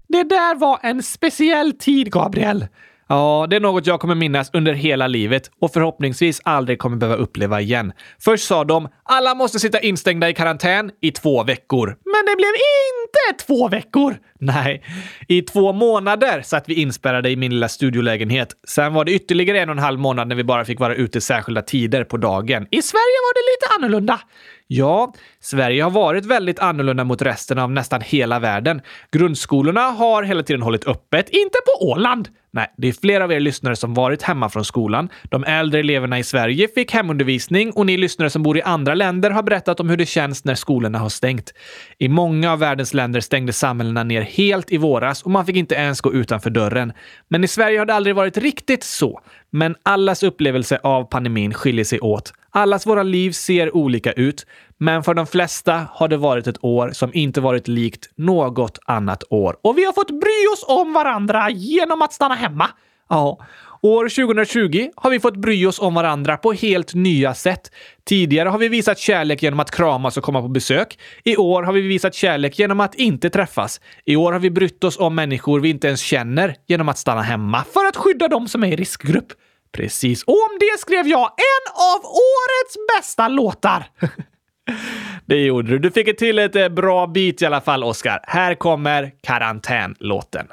Det där var en speciell tid, Gabriel. Ja, det är något jag kommer minnas under hela livet och förhoppningsvis aldrig kommer behöva uppleva igen. Först sa de alla måste sitta instängda i karantän i två veckor. Men det blev inte två veckor! Nej, i två månader satt vi inspärrade i min lilla studiolägenhet. Sen var det ytterligare en och en halv månad när vi bara fick vara ute särskilda tider på dagen. I Sverige var det lite annorlunda. Ja, Sverige har varit väldigt annorlunda mot resten av nästan hela världen. Grundskolorna har hela tiden hållit öppet, inte på Åland. Nej, det är flera av er lyssnare som varit hemma från skolan. De äldre eleverna i Sverige fick hemundervisning och ni lyssnare som bor i andra länder har berättat om hur det känns när skolorna har stängt. I många av världens länder stängde samhällena ner helt i våras och man fick inte ens gå utanför dörren. Men i Sverige har det aldrig varit riktigt så. Men allas upplevelse av pandemin skiljer sig åt. Allas våra liv ser olika ut, men för de flesta har det varit ett år som inte varit likt något annat år. Och vi har fått bry oss om varandra genom att stanna hemma. Ja, År 2020 har vi fått bry oss om varandra på helt nya sätt. Tidigare har vi visat kärlek genom att kramas och komma på besök. I år har vi visat kärlek genom att inte träffas. I år har vi brytt oss om människor vi inte ens känner genom att stanna hemma för att skydda dem som är i riskgrupp. Precis. Och om det skrev jag en av årets bästa låtar. det gjorde du. Du fick ett till ett eh, bra beat i alla fall, Oscar. Här kommer karantänlåten.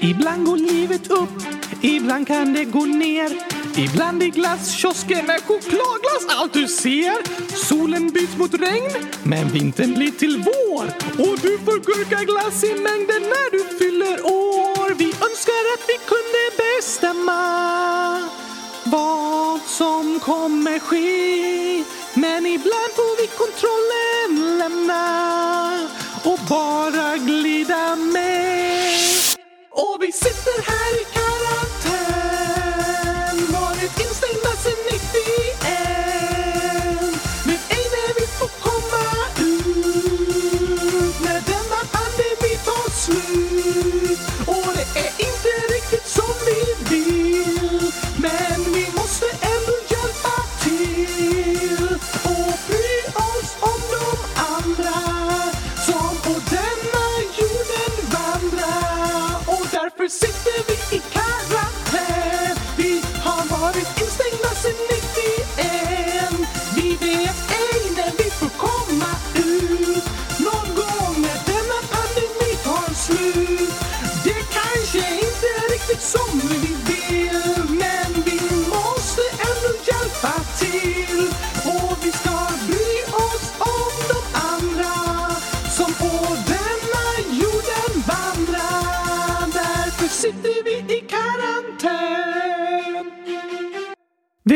Ibland går livet upp, ibland kan det gå ner. Ibland i glasskiosken är chokladglass allt du ser. Solen byts mot regn, men vintern blir till vår. Och du får gurkaglass i mängden när du fyller år. Vi önskar att vi kunde bestämma vad som kommer ske. Men ibland får vi kontrollen lämna och bara glida med. Och vi sitter här i karantän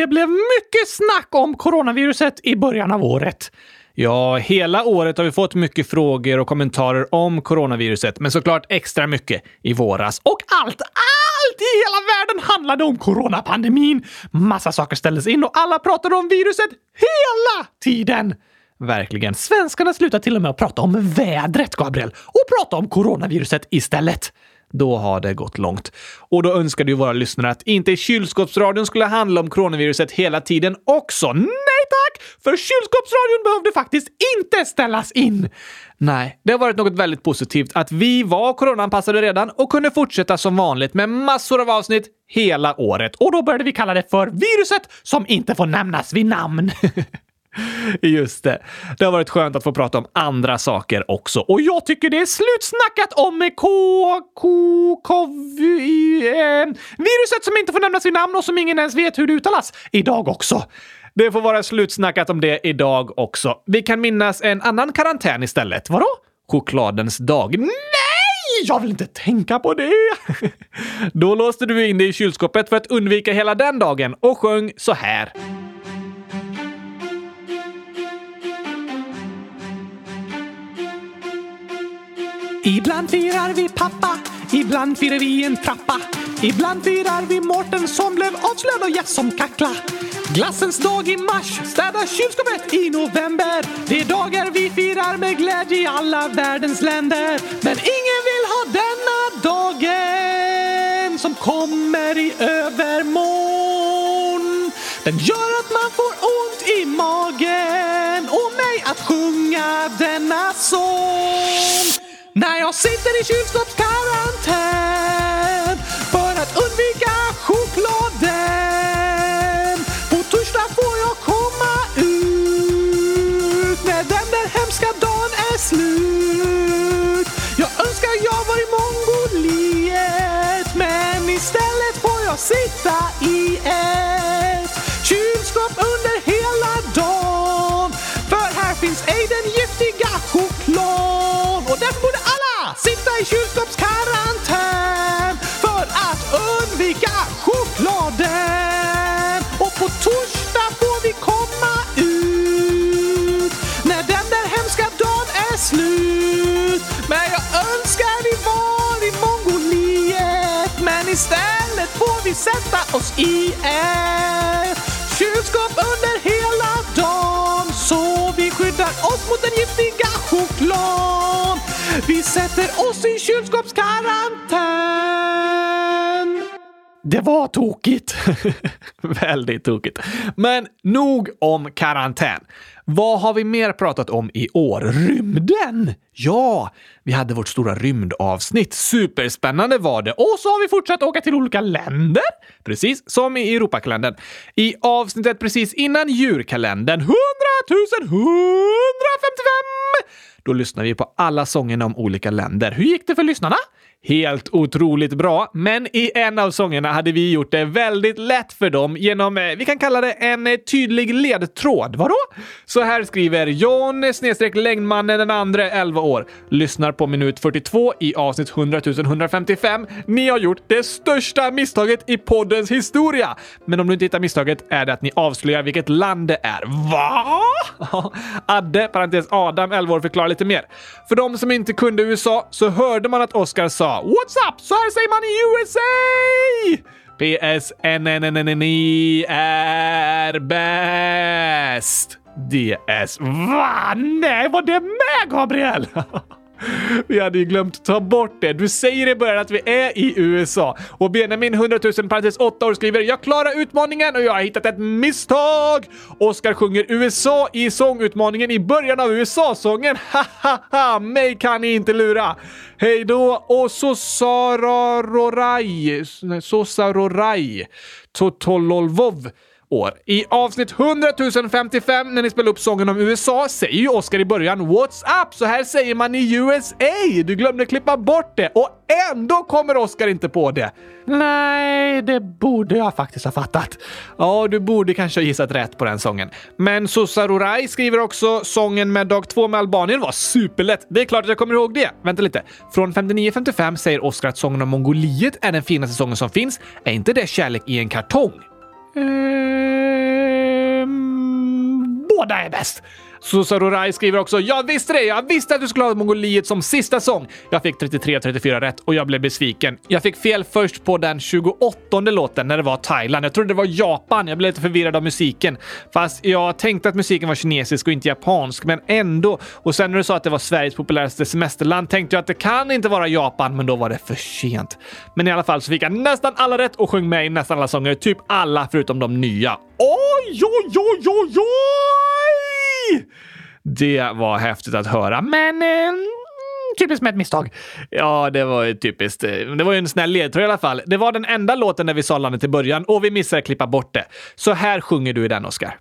Det blev mycket snack om coronaviruset i början av året. Ja, hela året har vi fått mycket frågor och kommentarer om coronaviruset, men såklart extra mycket i våras. Och allt, allt i hela världen handlade om coronapandemin. Massa saker ställdes in och alla pratade om viruset hela tiden. Verkligen. Svenskarna slutade till och med att prata om vädret, Gabriel, och prata om coronaviruset istället. Då har det gått långt. Och då önskade ju våra lyssnare att inte kylskåpsradion skulle handla om coronaviruset hela tiden också. Nej tack! För kylskåpsradion behövde faktiskt inte ställas in. Nej, det har varit något väldigt positivt att vi var coronaanpassade redan och kunde fortsätta som vanligt med massor av avsnitt hela året. Och då började vi kalla det för viruset som inte får nämnas vid namn. Just det. Det har varit skönt att få prata om andra saker också. Och jag tycker det är slutsnackat om eh, K... K... Kov... Eh, viruset som inte får nämnas vid namn och som ingen ens vet hur det uttalas. Idag också. Det får vara slutsnackat om det idag också. Vi kan minnas en annan karantän istället. Vadå? Chokladens dag. Nej! Jag vill inte tänka på det! Då låste du in dig i kylskåpet för att undvika hela den dagen och sjöng så här. Ibland firar vi pappa, ibland firar vi en trappa. Ibland firar vi Mårten som blev avslöjad och gäst som kackla. Glassens dag i mars, städa kylskåpet i november. Det är dagar vi firar med glädje i alla världens länder. Men ingen vill ha denna dagen som kommer i övermorgon. Den gör att man får ont i magen och mig att sjunga denna sång. När jag sitter i kylskåpskarantän för att undvika chokladen. På torsdag får jag komma ut när den där hemska dagen är slut. Jag önskar jag var i Mongoliet men istället får jag sitta i ett kylskåp under hela dagen. För här finns ej den giftiga choklad och därför borde sitta i kylskåpskarantän för att undvika chokladen. Och på torsdag får vi komma ut när den där hemska dagen är slut. Men jag önskar vi var i Mongoliet men istället får vi sätta oss i en Vi sätter oss i kylskåpskarantän. Det var tokigt. Väldigt tokigt. Men nog om karantän. Vad har vi mer pratat om i år? Rymden! Ja, vi hade vårt stora rymdavsnitt. Superspännande var det. Och så har vi fortsatt åka till olika länder. Precis som i Europakalendern. I avsnittet precis innan djurkalendern, 100 155! Då lyssnar vi på alla sångerna om olika länder. Hur gick det för lyssnarna? Helt otroligt bra, men i en av sångerna hade vi gjort det väldigt lätt för dem genom, eh, vi kan kalla det en eh, tydlig ledtråd. Vadå? Så här skriver John snedstreck längdmannen den andra 11 år. Lyssnar på minut 42 i avsnitt 100 155. Ni har gjort det största misstaget i poddens historia. Men om du inte hittar misstaget är det att ni avslöjar vilket land det är. Va? Adde, parentes Adam, 11 år, förklarar lite mer. För de som inte kunde USA så hörde man att Oscar sa “What's up?” Så här säger man i USA! PS NNNNI är bäst. DS. Va? Nej, var det med Gabriel? Vi hade ju glömt ta bort det. Du säger i början att vi är i USA. Och Benjamin 100 000 parentes 8 år skriver “Jag klarar utmaningen och jag har hittat ett misstag!” Oskar sjunger USA i sångutmaningen i början av USA-sången. Ha ha ha! mig kan ni inte lura! Hej då och Sosa Sosarorai, Totololvov år. I avsnitt 100 055 när ni spelar upp sången om USA säger ju Oscar i början “What's up?” Så här säger man i USA! Du glömde klippa bort det och ändå kommer Oscar inte på det. Nej, det borde jag faktiskt ha fattat. Ja, du borde kanske ha gissat rätt på den sången. Men Sosarurai skriver också “Sången med dag två med Albanien var superlätt. Det är klart att jag kommer ihåg det. Vänta lite. Från 59.55 säger Oscar att sången om Mongoliet är den finaste sången som finns. Är inte det Kärlek i en kartong? Ehm, båda är bäst. Susarurai skriver också “Jag visste det! Jag visste att du skulle ha Mongoliet som sista sång!” Jag fick 33-34 rätt och jag blev besviken. Jag fick fel först på den 28 låten när det var Thailand. Jag trodde det var Japan. Jag blev lite förvirrad av musiken. Fast jag tänkte att musiken var kinesisk och inte japansk, men ändå. Och sen när du sa att det var Sveriges populäraste semesterland tänkte jag att det kan inte vara Japan, men då var det för sent. Men i alla fall så fick jag nästan alla rätt och sjöng med i nästan alla sånger. Typ alla förutom de nya. Oj, oj, oj, oj, oj! Det var häftigt att höra, men eh, typiskt med ett misstag. Ja, det var ju typiskt. Eh, det var ju en snäll ledtråd i alla fall. Det var den enda låten där vi sa landet i början och vi missade att klippa bort det. Så här sjunger du i den, Oscar.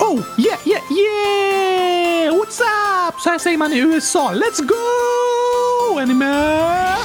Oh, yeah, yeah, yeah! What's up? Så här säger man i USA. Let's go! Är ni med?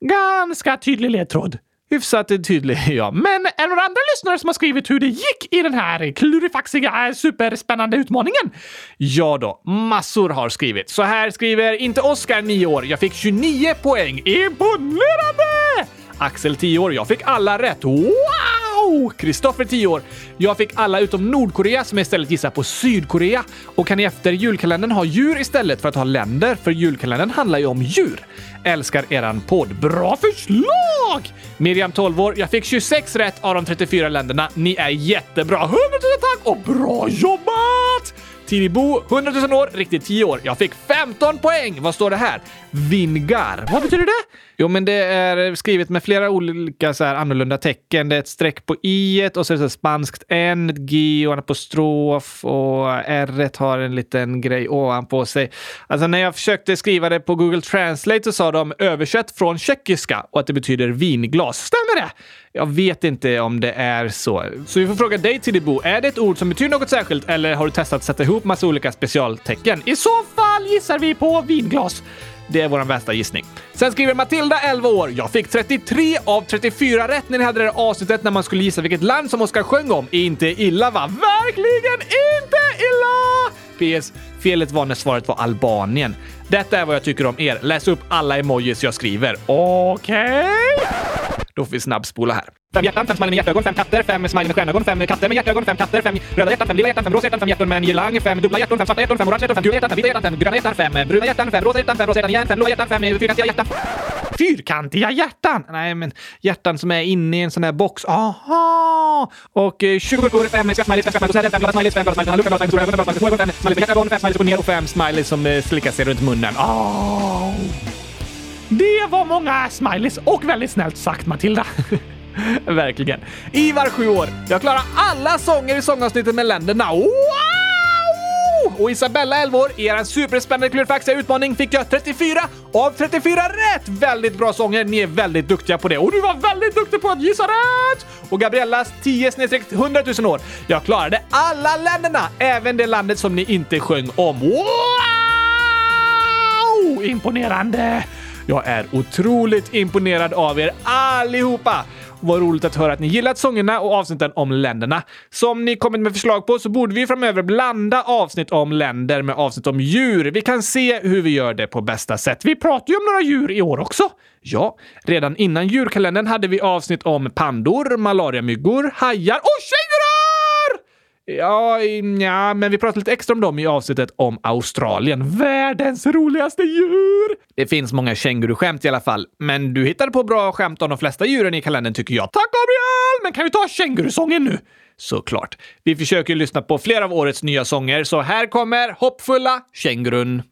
Ganska tydlig ledtråd. Hyfsat tydlig, ja. Men är det några andra lyssnare som har skrivit hur det gick i den här klurifaxiga, eh, superspännande utmaningen? Ja då, massor har skrivit. Så här skriver inte Oskar, 9 år. Jag fick 29 poäng. Imponerande! Axel, 10 år. Jag fick alla rätt. Wow! Kristoffer, 10 år. Jag fick alla utom Nordkorea som istället gissar på Sydkorea och kan efter julkalendern ha djur istället för att ha länder, för julkalendern handlar ju om djur. Älskar eran podd. Bra förslag! Miriam, 12 år. Jag fick 26 rätt av de 34 länderna. Ni är jättebra. 100 000 tack och bra jobbat! Tiribo, 100 000 år, riktigt 10 år. Jag fick 15 poäng! Vad står det här? Vingar. Vad betyder det? Jo, men det är skrivet med flera olika så här annorlunda tecken. Det är ett streck på i och så är det så spanskt n, ett g och en apostrof och r har en liten grej ovanpå sig. Alltså när jag försökte skriva det på Google Translate så sa de översätt från tjeckiska och att det betyder vinglas. Stämmer det? Jag vet inte om det är så. Så vi får fråga dig Tidibo, är det ett ord som betyder något särskilt eller har du testat att sätta ihop massa olika specialtecken? I så fall gissar vi på vinglas. Det är vår bästa gissning. Sen skriver Matilda, 11 år. Jag fick 33 av 34 rätt när ni hade det här avsnittet när man skulle gissa vilket land som Oskar sjöng om. Inte illa va? Verkligen inte illa! PS. Felet var när svaret var Albanien. Detta är vad jag tycker om er. Läs upp alla emojis jag skriver. Okej? Då får vi snabbspola här. Fem hjärtan, fem smiley med hjärtögon, fem katter, fem smiley med stjärnögon, fem katter med hjärtögon, fem katter, fem röda hjärtan, fem lila hjärtan, fem rosa hjärtan, fem hjärtan med en girlang, fem dubbla hjärtan, fem svarta hjärtan, fem orange hjärtan, fem gula hjärtan, fem vita hjärtan, fem gröna hjärtan, fem bruna hjärtan, fem rosa hjärtan, fem rosa hjärtan igen, fem blåa hjärtan, fem fyrkantiga hjärtan. Fyrkantiga hjärtan? Nej, men hjärtan som är inne i en sån här box. Aha! Och eh, 20 gurkor, fem skrattsmileys, fem skrattmileys, fem glada smileys, fem glada smileys, fem stora ögon, fem små ögon, fem smileys med hjärtögon, fem smileys upp och ner och fem smileys som eh, slickar sig runt munnen. Oh. Det var många smileys och väldigt snällt sagt, Matilda. Verkligen. Ivar, 7 år. Jag klarar alla sånger i sångavsnittet med länderna. Wow! Och Isabella, 11 år. I er superspännande klurifaxiga utmaning fick jag 34 av 34 rätt! Väldigt bra sånger. Ni är väldigt duktiga på det. Och du var väldigt duktig på att gissa rätt! Och Gabriellas 10 100 000 år. Jag klarade alla länderna, även det landet som ni inte sjöng om. Wow! Imponerande! Jag är otroligt imponerad av er allihopa! Vad roligt att höra att ni gillat sångerna och avsnitten om länderna. Som ni kommit med förslag på så borde vi framöver blanda avsnitt om länder med avsnitt om djur. Vi kan se hur vi gör det på bästa sätt. Vi pratar ju om några djur i år också. Ja, redan innan djurkalendern hade vi avsnitt om pandor, malariamyggor, hajar och tjejer! Ja, ja, men vi pratade lite extra om dem i avsnittet om Australien. Världens roligaste djur! Det finns många känguruskämt i alla fall, men du hittade på bra skämt om de flesta djuren i kalendern tycker jag. Tack Gabriel! Men kan vi ta kängurusången nu? Såklart. Vi försöker lyssna på flera av årets nya sånger, så här kommer hoppfulla kängurun.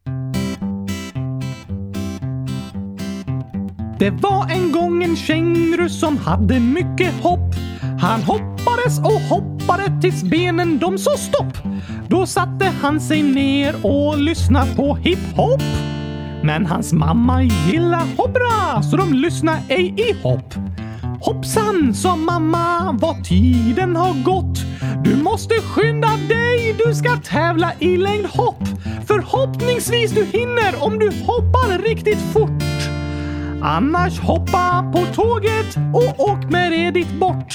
Det var en gång en känguru som hade mycket hopp. Han hoppades och hoppade tills benen de sa stopp. Då satte han sig ner och lyssnade på hiphop. Men hans mamma gillar hoppra så de lyssnar ej i hopp. Hoppsan, sa mamma, vad tiden har gått. Du måste skynda dig, du ska tävla i längdhopp. Förhoppningsvis du hinner om du hoppar riktigt fort. Annars hoppa på tåget och åk med det dit bort.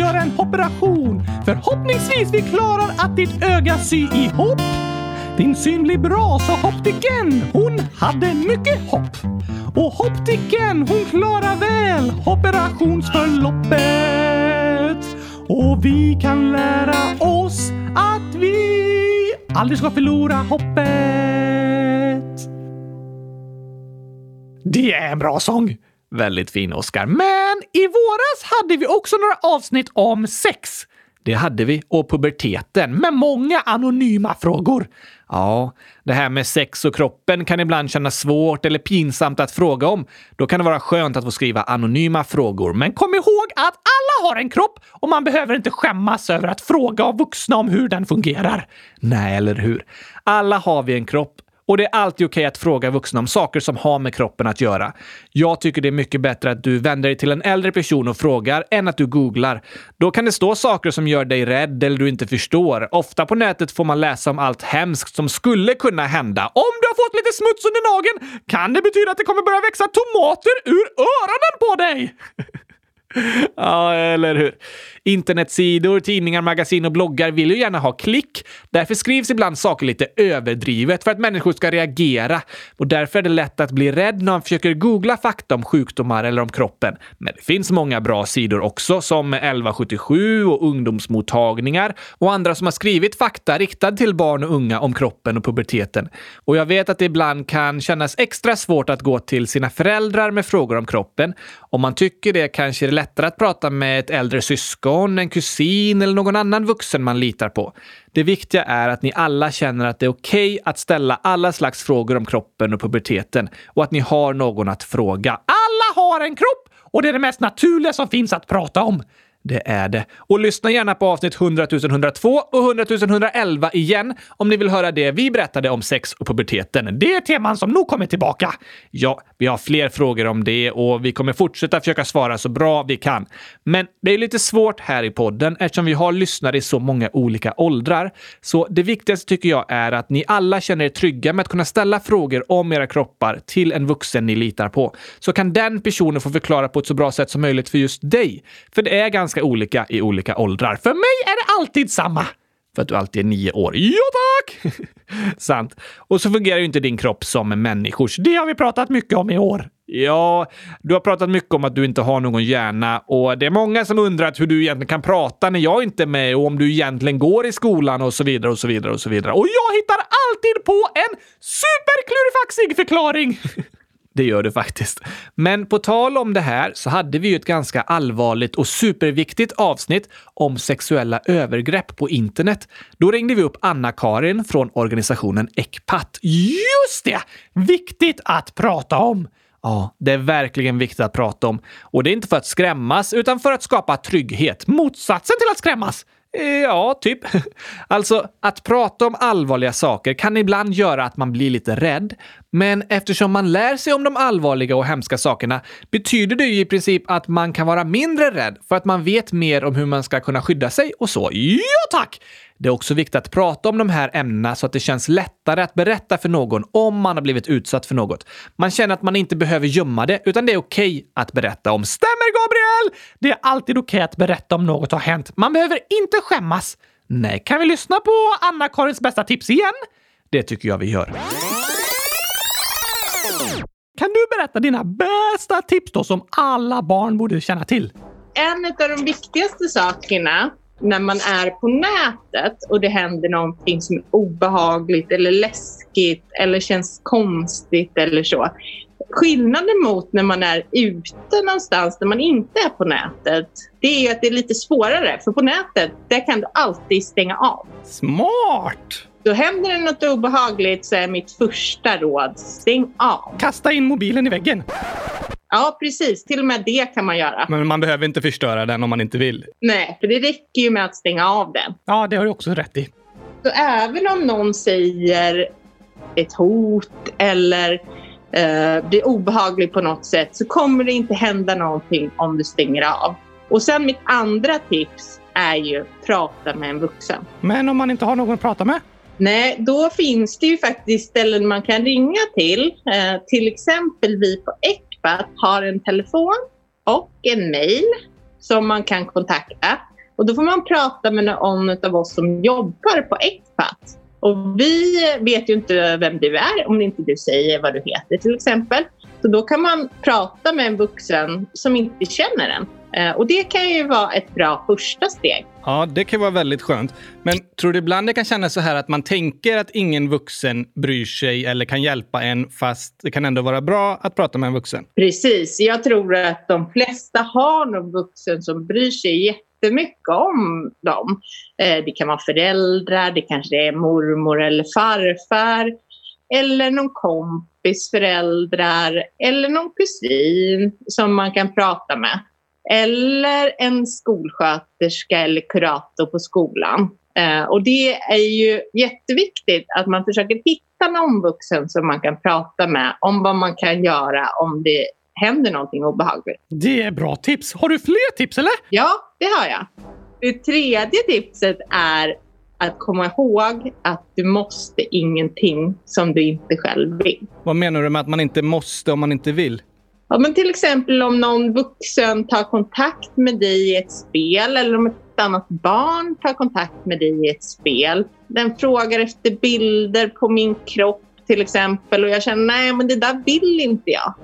göra en operation. Förhoppningsvis vi klarar att ditt öga sy ihop. Din syn blir bra, sa optiken. Hon hade mycket hopp. Och optiken, hon klarar väl operationsförloppet. Och vi kan lära oss att vi aldrig ska förlora hoppet. Det är en bra sång! Väldigt fin, Oscar. Men i våras hade vi också några avsnitt om sex. Det hade vi, och puberteten, med många anonyma frågor. Ja, det här med sex och kroppen kan ibland kännas svårt eller pinsamt att fråga om. Då kan det vara skönt att få skriva anonyma frågor. Men kom ihåg att alla har en kropp och man behöver inte skämmas över att fråga av vuxna om hur den fungerar. Nej, eller hur? Alla har vi en kropp och det är alltid okej att fråga vuxna om saker som har med kroppen att göra. Jag tycker det är mycket bättre att du vänder dig till en äldre person och frågar än att du googlar. Då kan det stå saker som gör dig rädd eller du inte förstår. Ofta på nätet får man läsa om allt hemskt som skulle kunna hända. Om du har fått lite smuts under nageln kan det betyda att det kommer börja växa tomater ur öronen på dig! Ja, eller hur? Internetsidor, tidningar, magasin och bloggar vill ju gärna ha klick. Därför skrivs ibland saker lite överdrivet för att människor ska reagera. Och därför är det lätt att bli rädd när man försöker googla fakta om sjukdomar eller om kroppen. Men det finns många bra sidor också, som 1177 och ungdomsmottagningar och andra som har skrivit fakta riktad till barn och unga om kroppen och puberteten. Och jag vet att det ibland kan kännas extra svårt att gå till sina föräldrar med frågor om kroppen. Om man tycker det kanske är lättare att prata med ett äldre syskon, en kusin eller någon annan vuxen man litar på. Det viktiga är att ni alla känner att det är okej okay att ställa alla slags frågor om kroppen och puberteten och att ni har någon att fråga. Alla har en kropp och det är det mest naturliga som finns att prata om. Det är det. Och lyssna gärna på avsnitt 100 102 och 100 111 igen om ni vill höra det vi berättade om sex och puberteten. Det är teman som nog kommer tillbaka. Ja, vi har fler frågor om det och vi kommer fortsätta försöka svara så bra vi kan. Men det är lite svårt här i podden eftersom vi har lyssnare i så många olika åldrar. Så det viktigaste tycker jag är att ni alla känner er trygga med att kunna ställa frågor om era kroppar till en vuxen ni litar på. Så kan den personen få förklara på ett så bra sätt som möjligt för just dig. För det är ganska olika i olika åldrar. För mig är det alltid samma. För att du alltid är nio år. Ja, tack! Sant. Och så fungerar ju inte din kropp som människors. Det har vi pratat mycket om i år. Ja, du har pratat mycket om att du inte har någon hjärna och det är många som undrat hur du egentligen kan prata när jag inte är med och om du egentligen går i skolan och så vidare och så vidare och så vidare. Och jag hittar alltid på en superklurifaxig förklaring! Det gör du faktiskt. Men på tal om det här så hade vi ju ett ganska allvarligt och superviktigt avsnitt om sexuella övergrepp på internet. Då ringde vi upp Anna-Karin från organisationen Ecpat. Just det! Viktigt att prata om! Ja, det är verkligen viktigt att prata om. Och det är inte för att skrämmas, utan för att skapa trygghet. Motsatsen till att skrämmas. Eh, ja, typ. Alltså, att prata om allvarliga saker kan ibland göra att man blir lite rädd. Men eftersom man lär sig om de allvarliga och hemska sakerna betyder det ju i princip att man kan vara mindre rädd för att man vet mer om hur man ska kunna skydda sig och så. Ja, tack! Det är också viktigt att prata om de här ämnena så att det känns lättare att berätta för någon om man har blivit utsatt för något. Man känner att man inte behöver gömma det, utan det är okej okay att berätta om. Stämmer, Gabriel? Det är alltid okej okay att berätta om något har hänt. Man behöver inte skämmas. Nej, kan vi lyssna på Anna-Karins bästa tips igen? Det tycker jag vi gör. Kan du berätta dina bästa tips då som alla barn borde känna till? En av de viktigaste sakerna när man är på nätet och det händer någonting som är obehagligt eller läskigt eller känns konstigt eller så. Skillnaden mot när man är ute någonstans där man inte är på nätet, det är att det är lite svårare. För på nätet, där kan du alltid stänga av. Smart! Då händer det något obehagligt så är mitt första råd, stäng av. Kasta in mobilen i väggen. Ja, precis. Till och med det kan man göra. Men man behöver inte förstöra den om man inte vill. Nej, för det räcker ju med att stänga av den. Ja, det har du också rätt i. Så även om någon säger ett hot eller eh, blir obehaglig på något sätt så kommer det inte hända någonting om du stänger av. Och sen mitt andra tips är ju prata med en vuxen. Men om man inte har någon att prata med? Nej, då finns det ju faktiskt ställen man kan ringa till. Eh, till exempel vi på Ecpat har en telefon och en mail som man kan kontakta. Och då får man prata med någon av oss som jobbar på Ecpat. Och vi vet ju inte vem du är om inte du säger vad du heter till exempel. Så då kan man prata med en vuxen som inte känner en. Eh, och det kan ju vara ett bra första steg. Ja, det kan vara väldigt skönt. Men tror du ibland det kan kännas så här att man tänker att ingen vuxen bryr sig eller kan hjälpa en fast det kan ändå vara bra att prata med en vuxen? Precis. Jag tror att de flesta har någon vuxen som bryr sig jättemycket om dem. Eh, det kan vara föräldrar, det kanske är mormor eller farfar eller någon kompis föräldrar eller någon kusin som man kan prata med eller en skolsköterska eller kurator på skolan. Eh, och det är ju jätteviktigt att man försöker hitta någon vuxen som man kan prata med om vad man kan göra om det händer någonting obehagligt. Det är bra tips. Har du fler tips eller? Ja, det har jag. Det tredje tipset är att komma ihåg att du måste ingenting som du inte själv vill. Vad menar du med att man inte måste om man inte vill? Ja, men till exempel om någon vuxen tar kontakt med dig i ett spel eller om ett annat barn tar kontakt med dig i ett spel. Den frågar efter bilder på min kropp till exempel och jag känner nej men det där vill inte jag.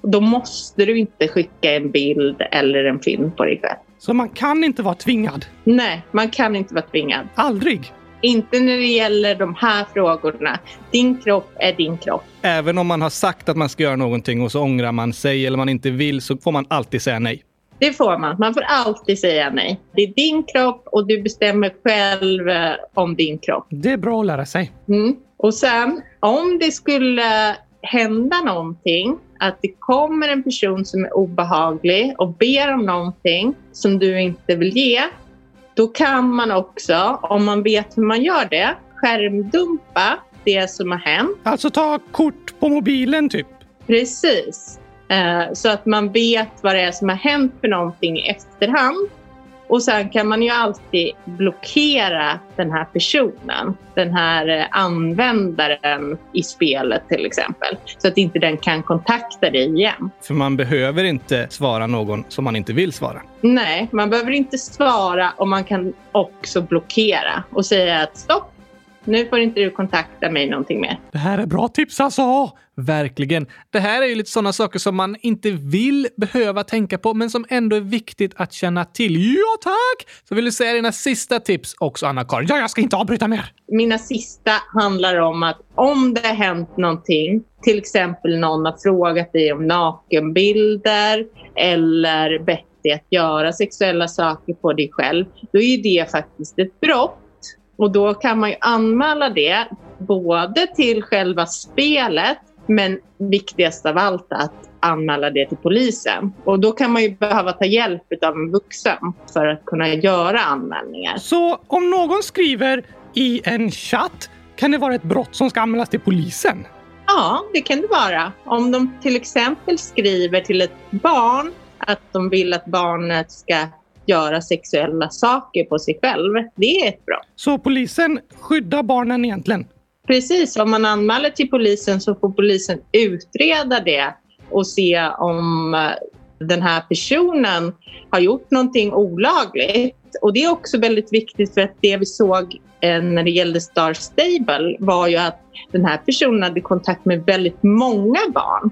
Och då måste du inte skicka en bild eller en film på dig själv. Så man kan inte vara tvingad? Nej, man kan inte vara tvingad. Aldrig? Inte när det gäller de här frågorna. Din kropp är din kropp. Även om man har sagt att man ska göra någonting och så ångrar man sig eller man inte vill så får man alltid säga nej. Det får man. Man får alltid säga nej. Det är din kropp och du bestämmer själv eh, om din kropp. Det är bra att lära sig. Mm. Och sen om det skulle hända någonting att det kommer en person som är obehaglig och ber om någonting som du inte vill ge, då kan man också, om man vet hur man gör det, skärmdumpa det som har hänt. Alltså ta kort på mobilen typ. Precis. Eh, Så att man vet vad det är som har hänt för någonting i efterhand. Och sen kan man ju alltid blockera den här personen, den här eh, användaren i spelet till exempel. Så att inte den kan kontakta dig igen. För man behöver inte svara någon som man inte vill svara. Nej, man behöver inte svara och man kan också blockera och säga att stopp, nu får inte du kontakta mig någonting mer. Det här är bra tips alltså! Verkligen. Det här är ju lite sådana saker som man inte vill behöva tänka på, men som ändå är viktigt att känna till. Ja, tack! Så vill du säga dina sista tips också, Anna-Karin? Ja, jag ska inte avbryta mer. Mina sista handlar om att om det har hänt någonting, till exempel någon har frågat dig om nakenbilder eller bett dig att göra sexuella saker på dig själv, då är det faktiskt ett brott. Och då kan man ju anmäla det både till själva spelet men viktigast av allt att anmäla det till polisen. Och då kan man ju behöva ta hjälp av en vuxen för att kunna göra anmälningar. Så om någon skriver i en chatt kan det vara ett brott som ska anmälas till polisen? Ja, det kan det vara. Om de till exempel skriver till ett barn att de vill att barnet ska göra sexuella saker på sig själv. Det är ett brott. Så polisen skyddar barnen egentligen? Precis, om man anmäler till polisen så får polisen utreda det och se om eh, den här personen har gjort någonting olagligt. Och det är också väldigt viktigt för att det vi såg eh, när det gällde Star Stable var ju att den här personen hade kontakt med väldigt många barn.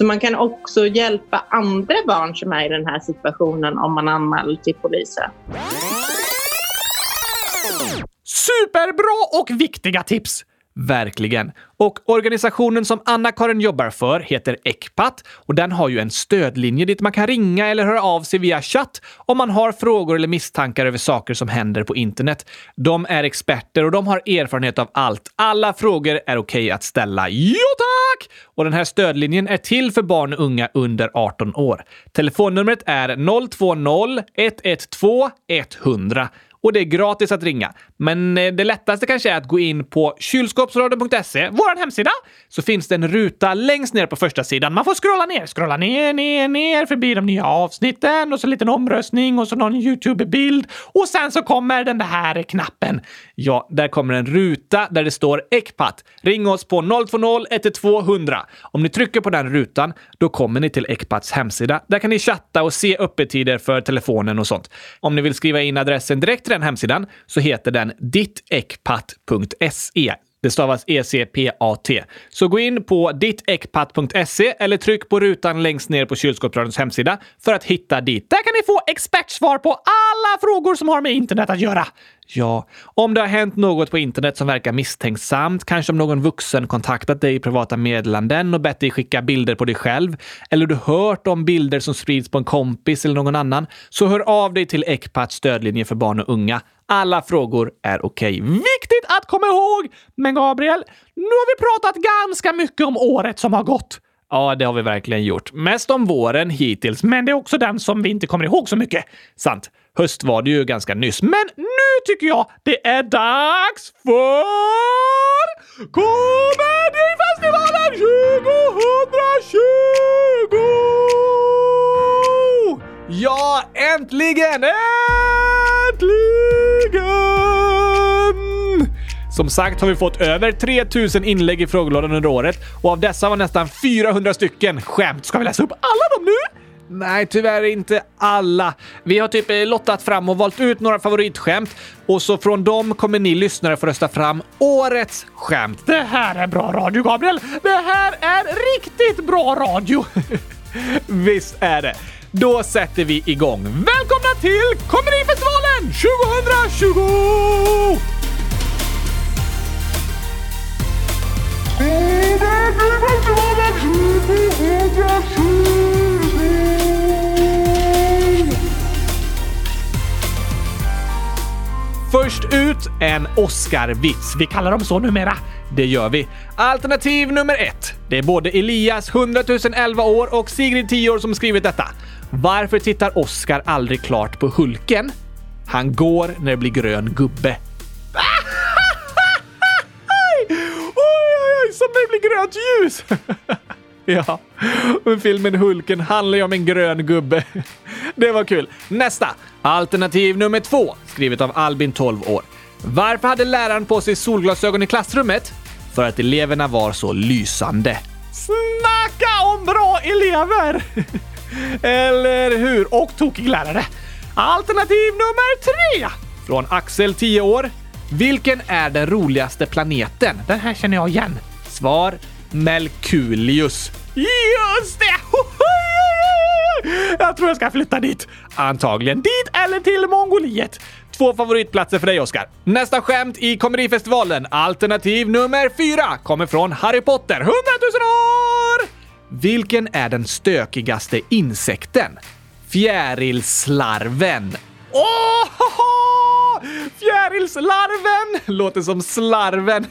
Så man kan också hjälpa andra barn som är i den här situationen om man anmäler till polisen. Superbra och viktiga tips! Verkligen. Och organisationen som Anna-Karin jobbar för heter Ecpat och den har ju en stödlinje dit man kan ringa eller höra av sig via chatt om man har frågor eller misstankar över saker som händer på internet. De är experter och de har erfarenhet av allt. Alla frågor är okej att ställa. Jo tack! Och den här stödlinjen är till för barn och unga under 18 år. Telefonnumret är 020 112 100 och det är gratis att ringa. Men eh, det lättaste kanske är att gå in på kylskåpsradion.se, vår hemsida, så finns det en ruta längst ner på första sidan. Man får scrolla ner, scrolla ner, ner, ner förbi de nya avsnitten och så en liten omröstning och så någon YouTube-bild och sen så kommer den här knappen. Ja, där kommer en ruta där det står Ecpat. Ring oss på 020 112 100. Om ni trycker på den rutan, då kommer ni till Ecpats hemsida. Där kan ni chatta och se öppettider för telefonen och sånt. Om ni vill skriva in adressen direkt till den hemsidan så heter den dittekpat.se. Det stavas ECPAT. Så gå in på dittekpat.se eller tryck på rutan längst ner på kylskåpsradions hemsida för att hitta dit. Där kan ni få expertsvar på alla frågor som har med internet att göra. Ja, om det har hänt något på internet som verkar misstänksamt, kanske om någon vuxen kontaktat dig i privata meddelanden och bett dig skicka bilder på dig själv, eller du hört om bilder som sprids på en kompis eller någon annan, så hör av dig till Ecpats stödlinje för barn och unga. Alla frågor är okej. Viktigt att komma ihåg! Men Gabriel, nu har vi pratat ganska mycket om året som har gått. Ja, det har vi verkligen gjort. Mest om våren hittills, men det är också den som vi inte kommer ihåg så mycket. Sant. Höst var det ju ganska nyss, men nu tycker jag det är dags för Komedifestivalen 2020! Ja, äntligen! Äntligen! Som sagt har vi fått över 3000 inlägg i frågelådan under året och av dessa var nästan 400 stycken skämt. Ska vi läsa upp alla dem nu? Nej, tyvärr inte alla. Vi har typ eh, lottat fram och valt ut några favoritskämt och så från dem kommer ni lyssnare få rösta fram årets skämt. Det här är bra radio, Gabriel! Det här är riktigt bra radio! Visst är det. Då sätter vi igång. Välkomna till Komedifestivalen 2020! Först ut en Oscar-vits. Vi kallar dem så numera. Det gör vi. Alternativ nummer ett. Det är både Elias, 100 011 år, och Sigrid, 10 år, som skrivit detta. Varför tittar Oscar aldrig klart på Hulken? Han går när det blir grön gubbe. oj, oj, oj, som när det blir grönt ljus! ja, och filmen Hulken handlar ju om en grön gubbe. det var kul. Nästa! Alternativ nummer två, skrivet av Albin, 12 år. Varför hade läraren på sig solglasögon i klassrummet? För att eleverna var så lysande. Snacka om bra elever! Eller hur? Och tokig lärare. Alternativ nummer tre! Från Axel, 10 år. Vilken är den roligaste planeten? Den här känner jag igen. Svar Melkulius. Just det! Jag tror jag ska flytta dit. Antagligen dit eller till Mongoliet. Två favoritplatser för dig, Oscar. Nästa skämt i komedifestivalen, alternativ nummer fyra, kommer från Harry Potter. 100 000 år! Vilken är den stökigaste insekten? Fjärilslarven. Åh! Fjärilslarven! Låter som slarven.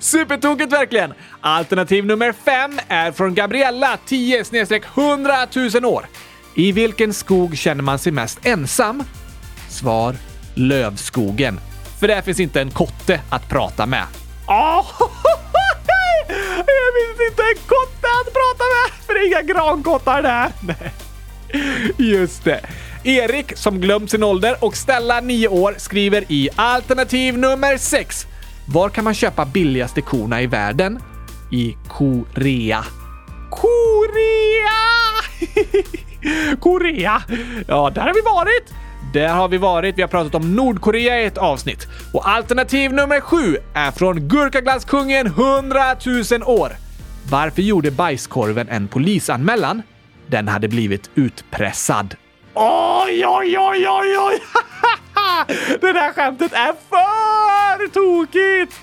Supertokigt verkligen! Alternativ nummer fem är från Gabriella, 10 100 000 år. I vilken skog känner man sig mest ensam? Svar lövskogen. För där finns inte en kotte att prata med. Ah, oh, jag finns inte en kotte att prata med, för det är inga grankottar där. Nej. Just det. Erik, som glömt sin ålder, och Stella, 9 år, skriver i alternativ nummer 6. Var kan man köpa billigaste korna i världen? I Korea. Korea! Korea! Ja, där har vi varit. Där har vi varit. Vi har pratat om Nordkorea i ett avsnitt. Och alternativ nummer 7 är från Gurkaglasskungen 100 000 år. Varför gjorde bajskorven en polisanmälan? Den hade blivit utpressad. Oj, oj, oj, oj, oj! Det där skämtet är för tokigt!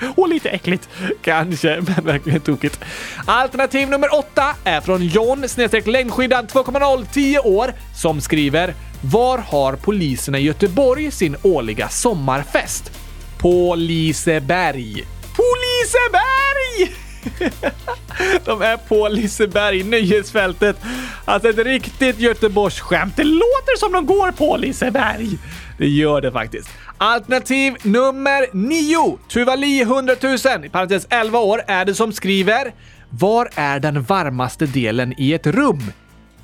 Och lite äckligt. Kanske, men verkligen tokigt. Alternativ nummer åtta är från John snedstreck längdskidan 2.0 10 år som skriver Var har poliserna i Göteborg sin årliga sommarfest? På Liseberg. På Liseberg! De är på Liseberg, nöjesfältet. Alltså ett riktigt Göteborgsskämt. Det låter som de går på Liseberg. Det gör det faktiskt. Alternativ nummer 9. Tuvali 100 000, i parentes 11 år, är det som skriver Var är den varmaste delen i ett rum?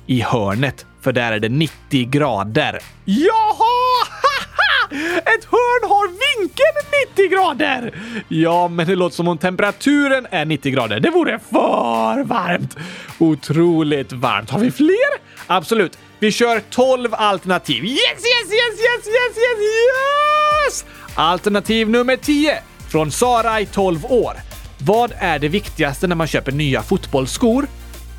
I hörnet, för där är det 90 grader. Jaha! Ett hörn har vinkeln 90 grader! Ja, men det låter som om temperaturen är 90 grader. Det vore för varmt! Otroligt varmt. Har vi fler? Absolut. Vi kör 12 alternativ. Yes, yes, yes, yes, yes, yes, yes! Alternativ nummer 10 från Sara i 12 år. Vad är det viktigaste när man köper nya fotbollsskor?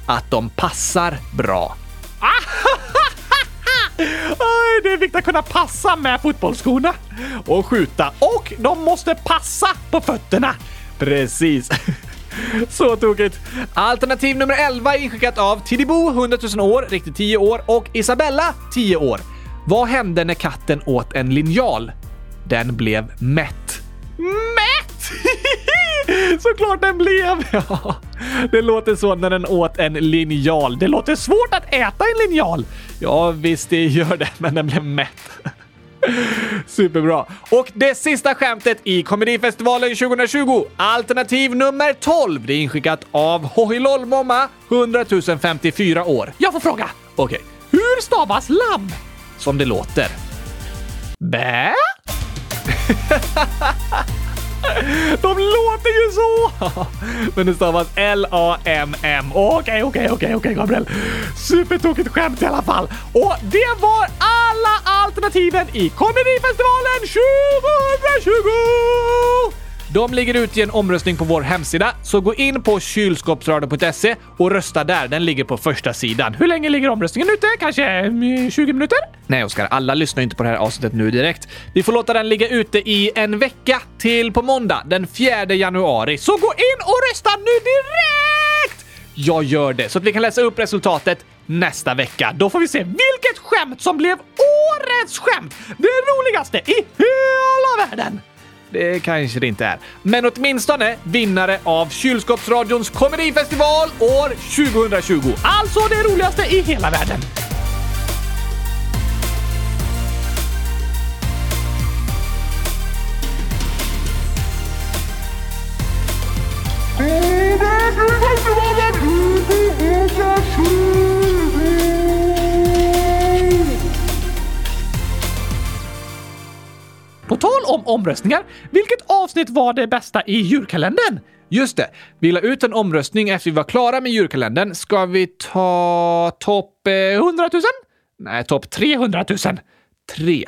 Att de passar bra. Aj, Det är viktigt att kunna passa med fotbollsskorna och skjuta. Och de måste passa på fötterna. Precis. Så tokigt. Alternativ nummer 11 är inskickat av Tidibo, 100 000 år, riktigt 10 år, och Isabella, 10 år. Vad hände när katten åt en linjal? Den blev mätt. Mätt! Såklart den blev! Ja, det låter så när den åt en linjal. Det låter svårt att äta en linjal. Ja, visst det gör det, men den blev mätt. Superbra. Och det sista skämtet i Komedifestivalen 2020, alternativ nummer 12. Det är inskickat av Hohilolmomma, 100 054 år. Jag får fråga. Okej. Hur stavas lamm? Som det låter. Bä? De låter ju så! Men det stavas L-A-M-M. Okej, okej, okej, okej, Gabriel. Supertokigt skämt i alla fall. Och det var alla alternativen i Komedifestivalen 2020! De ligger ute i en omröstning på vår hemsida, så gå in på kylskåpsradion.se och rösta där. Den ligger på första sidan. Hur länge ligger omröstningen ute? Kanske mm, 20 minuter? Nej, Oskar. Alla lyssnar inte på det här avsnittet nu direkt. Vi får låta den ligga ute i en vecka till på måndag den 4 januari. Så gå in och rösta nu direkt! Jag gör det så att vi kan läsa upp resultatet nästa vecka. Då får vi se vilket skämt som blev årets skämt! Det roligaste i hela världen! Det kanske det inte är. Men åtminstone vinnare av Kylskåpsradions komedifestival år 2020. Alltså det roligaste i hela världen. På tal om omröstningar, vilket avsnitt var det bästa i julkalendern? Just det, vi la ut en omröstning efter vi var klara med julkalendern. Ska vi ta topp eh, 100 000? Nej, topp 300 000. Tre.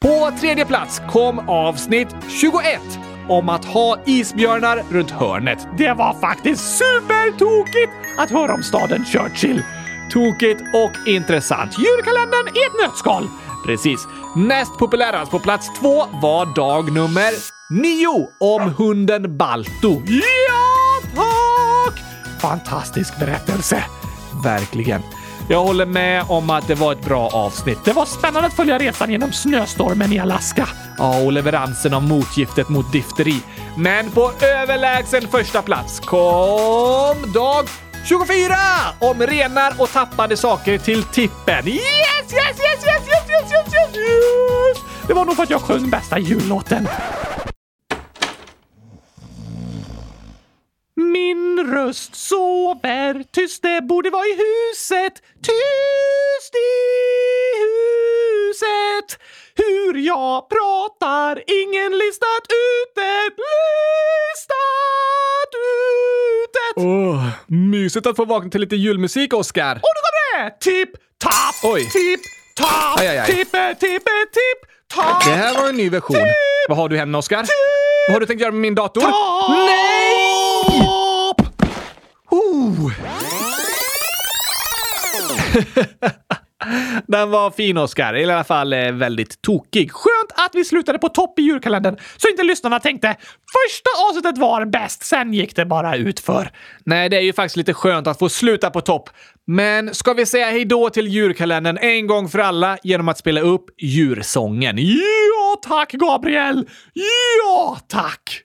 På tredje plats kom avsnitt 21 om att ha isbjörnar runt hörnet. Det var faktiskt supertokigt att höra om staden Churchill. Tokigt och intressant. Julkalendern i ett nötskal. Precis. Näst populärast på plats två var dag nummer nio om hunden Balto. Ja, tack! Fantastisk berättelse. Verkligen. Jag håller med om att det var ett bra avsnitt. Det var spännande att följa resan genom snöstormen i Alaska. Ja, och leveransen av motgiftet mot difteri. Men på överlägsen första plats kom dag 24! Om renar och tappade saker till tippen. Yes, yes, yes, yes, yes, yes, yes, yes! Det var nog för att jag sjöng bästa jullåten. Min röst sover tyst, det borde vara i huset. Tyst i huset. Hur jag pratar, ingen listat ut det. Listat ut det. Åh, mysigt att få vakna till lite julmusik, Oscar. Och nu kommer det! Tipp, tapp, Oj. tipp, tapp, Aj, aj, aj. tippe, tippe, tipp, tapp. Det här var en ny version. Vad har du hemma, Oscar? Vad har du tänkt göra med min dator? Nej! Oh. Den var fin, Oscar. Eller i alla fall eh, väldigt tokig. Skönt att vi slutade på topp i julkalendern så inte lyssnarna tänkte första avsnittet var bäst, sen gick det bara utför. Nej, det är ju faktiskt lite skönt att få sluta på topp. Men ska vi säga hejdå till julkalendern en gång för alla genom att spela upp djursången? Ja, tack Gabriel! Ja, tack!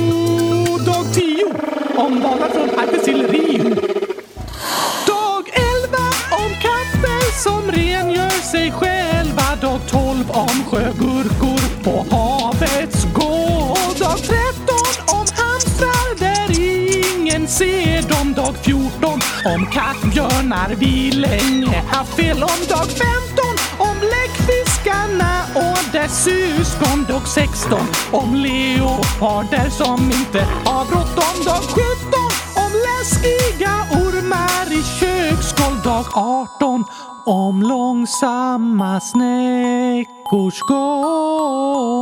Dag om från Arktis. Dag 11 om katter som rengör sig själva. Dag 12 om sjögurkor på havets gård. Dag 13 om hamstrar där ingen ser dem. Dag 14 om kattbjörnar vi länge haft fel om. Dag 15 om och dess syskon. Dag 16 om leoparder som inte har bråttom. Dag 17 om läskiga ormar i köksgolv. Dag 18 om långsamma snäckors gång.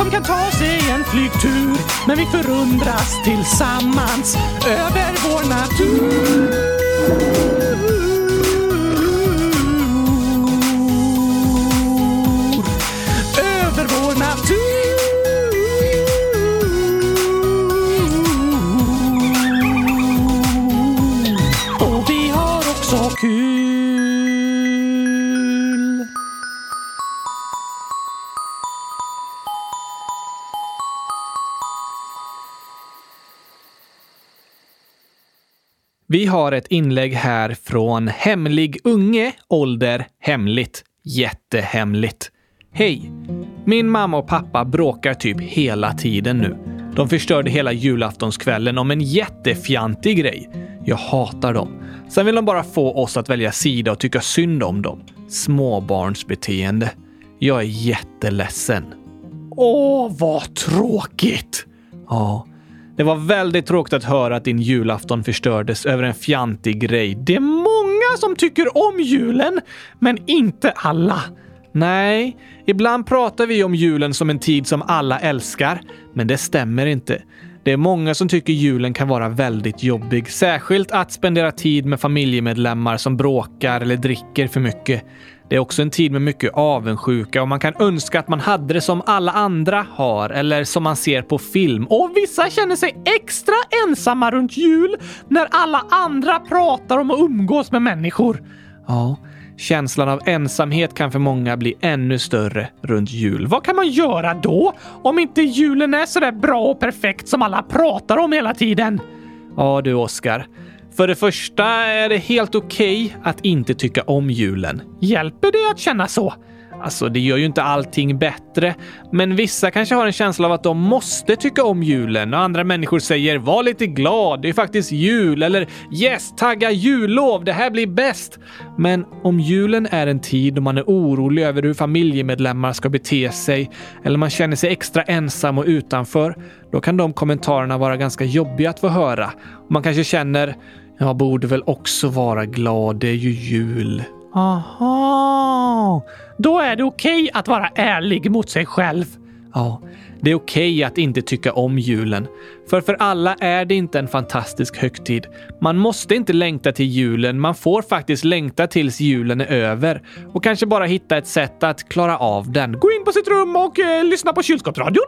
som kan ta sig en flygtur. Men vi förundras tillsammans över vår natur. Över vår natur. Och vi har också kul. Vi har ett inlägg här från Hemlig Unge, ålder hemligt. Jättehemligt. Hej! Min mamma och pappa bråkar typ hela tiden nu. De förstörde hela julaftonskvällen om en jättefjantig grej. Jag hatar dem. Sen vill de bara få oss att välja sida och tycka synd om dem. Småbarnsbeteende. Jag är jätteledsen. Åh, vad tråkigt! Ja, det var väldigt tråkigt att höra att din julafton förstördes över en fjantig grej. Det är många som tycker om julen, men inte alla. Nej, ibland pratar vi om julen som en tid som alla älskar, men det stämmer inte. Det är många som tycker julen kan vara väldigt jobbig, särskilt att spendera tid med familjemedlemmar som bråkar eller dricker för mycket. Det är också en tid med mycket avundsjuka och man kan önska att man hade det som alla andra har eller som man ser på film. Och vissa känner sig extra ensamma runt jul när alla andra pratar om att umgås med människor. Ja, känslan av ensamhet kan för många bli ännu större runt jul. Vad kan man göra då? Om inte julen är sådär bra och perfekt som alla pratar om hela tiden? Ja du Oskar. För det första är det helt okej att inte tycka om julen. Hjälper det att känna så? Alltså, det gör ju inte allting bättre, men vissa kanske har en känsla av att de måste tycka om julen och andra människor säger “var lite glad, det är faktiskt jul” eller “yes, tagga jullov, det här blir bäst”. Men om julen är en tid då man är orolig över hur familjemedlemmar ska bete sig eller man känner sig extra ensam och utanför, då kan de kommentarerna vara ganska jobbiga att få höra. Och man kanske känner “jag borde väl också vara glad, det är ju jul”. Aha! Då är det okej att vara ärlig mot sig själv. Ja, det är okej att inte tycka om julen. För för alla är det inte en fantastisk högtid. Man måste inte längta till julen, man får faktiskt längta tills julen är över. Och kanske bara hitta ett sätt att klara av den. Gå in på sitt rum och eh, lyssna på kylskåpsradion.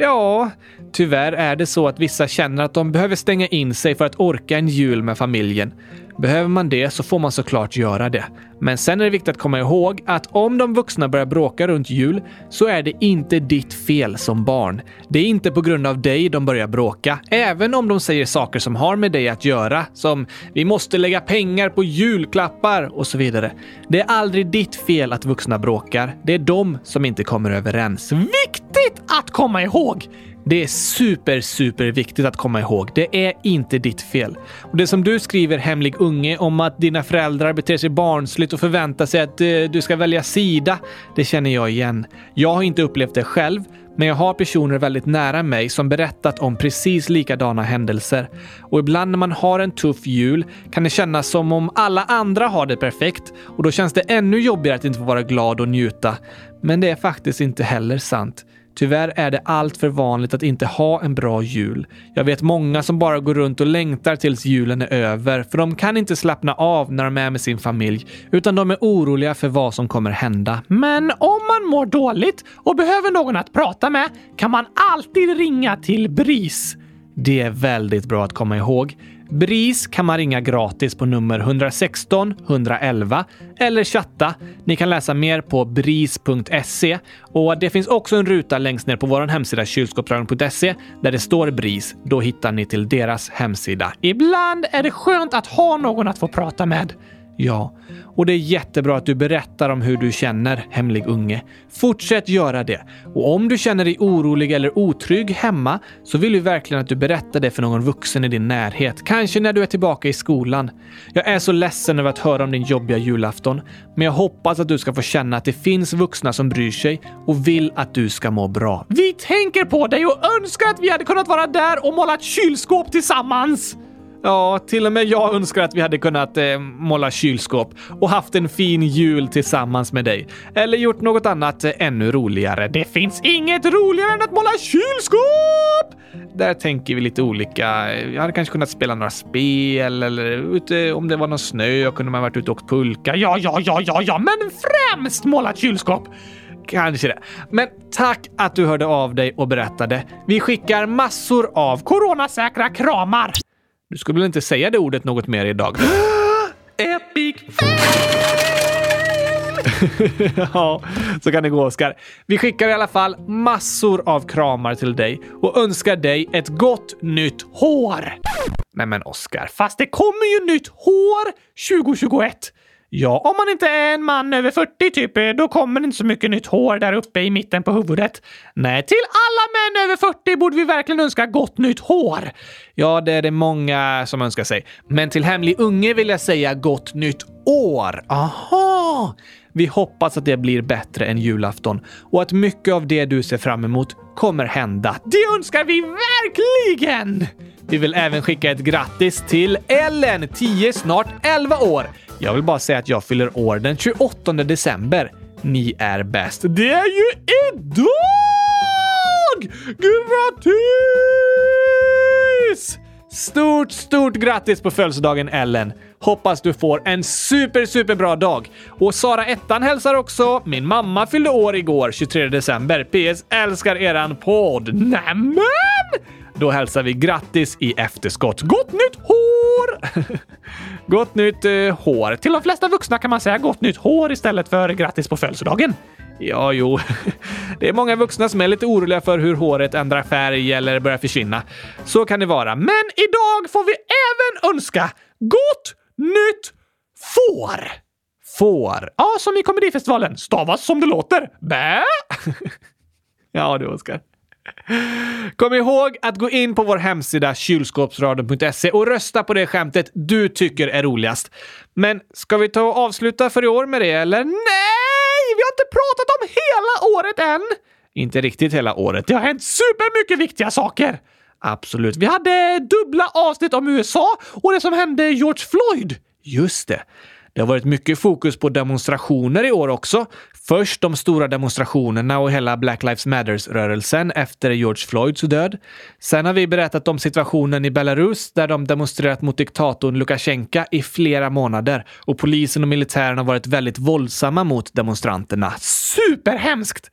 Ja, tyvärr är det så att vissa känner att de behöver stänga in sig för att orka en jul med familjen. Behöver man det så får man såklart göra det. Men sen är det viktigt att komma ihåg att om de vuxna börjar bråka runt jul så är det inte ditt fel som barn. Det är inte på grund av dig de börjar bråka, även om de säger saker som har med dig att göra, som “vi måste lägga pengar på julklappar” och så vidare. Det är aldrig ditt fel att vuxna bråkar. Det är de som inte kommer överens. Viktigt att komma ihåg! Det är super, super viktigt att komma ihåg. Det är inte ditt fel. Och det som du skriver, hemlig unge, om att dina föräldrar beter sig barnsligt och förväntar sig att eh, du ska välja sida, det känner jag igen. Jag har inte upplevt det själv, men jag har personer väldigt nära mig som berättat om precis likadana händelser. Och ibland när man har en tuff jul kan det kännas som om alla andra har det perfekt och då känns det ännu jobbigare att inte få vara glad och njuta. Men det är faktiskt inte heller sant. Tyvärr är det allt för vanligt att inte ha en bra jul. Jag vet många som bara går runt och längtar tills julen är över, för de kan inte slappna av när de är med sin familj, utan de är oroliga för vad som kommer hända. Men om man mår dåligt och behöver någon att prata med kan man alltid ringa till BRIS. Det är väldigt bra att komma ihåg. BRIS kan man ringa gratis på nummer 116 111 eller chatta. Ni kan läsa mer på bris.se och det finns också en ruta längst ner på vår hemsida kylskåpsradion.se där det står BRIS. Då hittar ni till deras hemsida. Ibland är det skönt att ha någon att få prata med. Ja, och det är jättebra att du berättar om hur du känner, hemlig unge. Fortsätt göra det. Och om du känner dig orolig eller otrygg hemma så vill vi verkligen att du berättar det för någon vuxen i din närhet. Kanske när du är tillbaka i skolan. Jag är så ledsen över att höra om din jobbiga julafton, men jag hoppas att du ska få känna att det finns vuxna som bryr sig och vill att du ska må bra. Vi tänker på dig och önskar att vi hade kunnat vara där och måla ett kylskåp tillsammans. Ja, till och med jag önskar att vi hade kunnat eh, måla kylskåp och haft en fin jul tillsammans med dig. Eller gjort något annat eh, ännu roligare. Det finns inget roligare än att måla kylskåp! Där tänker vi lite olika. Jag hade kanske kunnat spela några spel eller ute, om det var någon snö kunde man varit ute och åkt pulka. Ja, ja, ja, ja, ja, men främst måla kylskåp! Kanske det. Men tack att du hörde av dig och berättade. Vi skickar massor av Coronasäkra kramar! Du skulle väl inte säga det ordet något mer idag? Epic ja, så kan det gå Oskar. Vi skickar i alla fall massor av kramar till dig och önskar dig ett gott nytt hår. Nej men Oskar, fast det kommer ju nytt hår 2021. Ja, om man inte är en man över 40 typ, eh, då kommer det inte så mycket nytt hår där uppe i mitten på huvudet. Nej, till alla män över 40 borde vi verkligen önska gott nytt hår. Ja, det är det många som önskar sig. Men till hemlig unge vill jag säga gott nytt år. Aha! Vi hoppas att det blir bättre än julafton och att mycket av det du ser fram emot kommer hända. Det önskar vi verkligen! Vi vill även skicka ett grattis till Ellen, 10, snart 11 år. Jag vill bara säga att jag fyller år den 28 december. Ni är bäst. Det är ju idag! Grattis! Stort, stort grattis på födelsedagen Ellen! Hoppas du får en super, super bra dag. Och Sara Ettan hälsar också. Min mamma fyllde år igår, 23 december. PS. Älskar eran podd. Nämen! Då hälsar vi grattis i efterskott. Gott nytt hår! gott nytt eh, hår. Till de flesta vuxna kan man säga gott nytt hår istället för grattis på födelsedagen. Ja, jo. Det är många vuxna som är lite oroliga för hur håret ändrar färg eller börjar försvinna. Så kan det vara. Men idag får vi även önska gott nytt får! Får? Ja, som i Komedifestivalen. Stavas som det låter. Bä! ja du, Oskar. Kom ihåg att gå in på vår hemsida kylskåpsradion.se och rösta på det skämtet du tycker är roligast. Men ska vi ta och avsluta för i år med det, eller? Nej! Vi har inte pratat om hela året än! Inte riktigt hela året. Det har hänt supermycket viktiga saker! Absolut. Vi hade dubbla avsnitt om USA och det som hände George Floyd. Just det. Det har varit mycket fokus på demonstrationer i år också. Först de stora demonstrationerna och hela Black Lives Matters-rörelsen efter George Floyds död. Sen har vi berättat om situationen i Belarus där de demonstrerat mot diktatorn Lukasjenko i flera månader och polisen och militären har varit väldigt våldsamma mot demonstranterna. Superhemskt!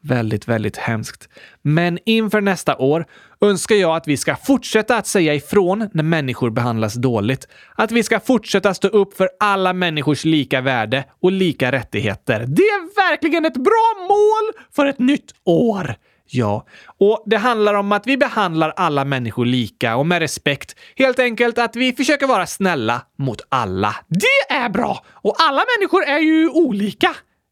Väldigt, väldigt hemskt. Men inför nästa år önskar jag att vi ska fortsätta att säga ifrån när människor behandlas dåligt. Att vi ska fortsätta stå upp för alla människors lika värde och lika rättigheter. Det är verkligen ett bra mål för ett nytt år! Ja, och det handlar om att vi behandlar alla människor lika och med respekt. Helt enkelt att vi försöker vara snälla mot alla. Det är bra! Och alla människor är ju olika.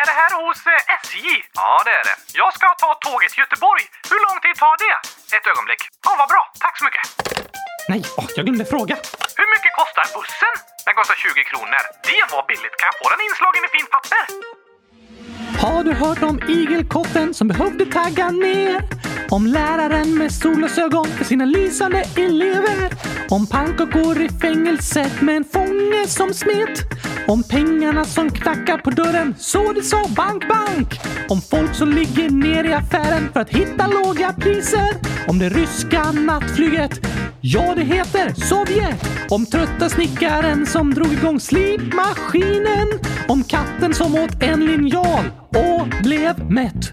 Är det här hos eh, SJ? Ja, det är det. Jag ska ta tåget till Göteborg. Hur lång tid tar det? Ett ögonblick. Ja, vad bra. Tack så mycket. Nej, åh, jag glömde fråga. Hur mycket kostar bussen? Den kostar 20 kronor. Det var billigt. Kan jag få den inslagen i fint papper? Har du hört om igelkotten som behövde tagga ner? Om läraren med solglasögon för sina lysande elever. Om pannkakor i fängelset med en fånge som smet. Om pengarna som knackar på dörren så det sa bank, bank. Om folk som ligger ner i affären för att hitta låga priser. Om det ryska nattflyget Ja, det heter Sovjet. Om trötta snickaren som drog igång slipmaskinen. Om katten som åt en linjal och blev mätt.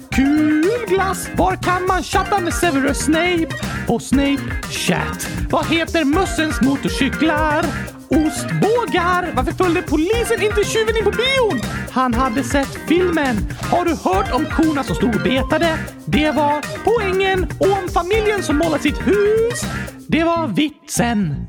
Kul glass! Var kan man chatta med Severus Snape? På Snape Chat. Vad heter mössens motorcyklar? Ostbågar! Varför följde polisen inte tjuven in på bion? Han hade sett filmen. Har du hört om korna som stod och betade? Det var poängen. Och om familjen som målat sitt hus? Det var vitsen.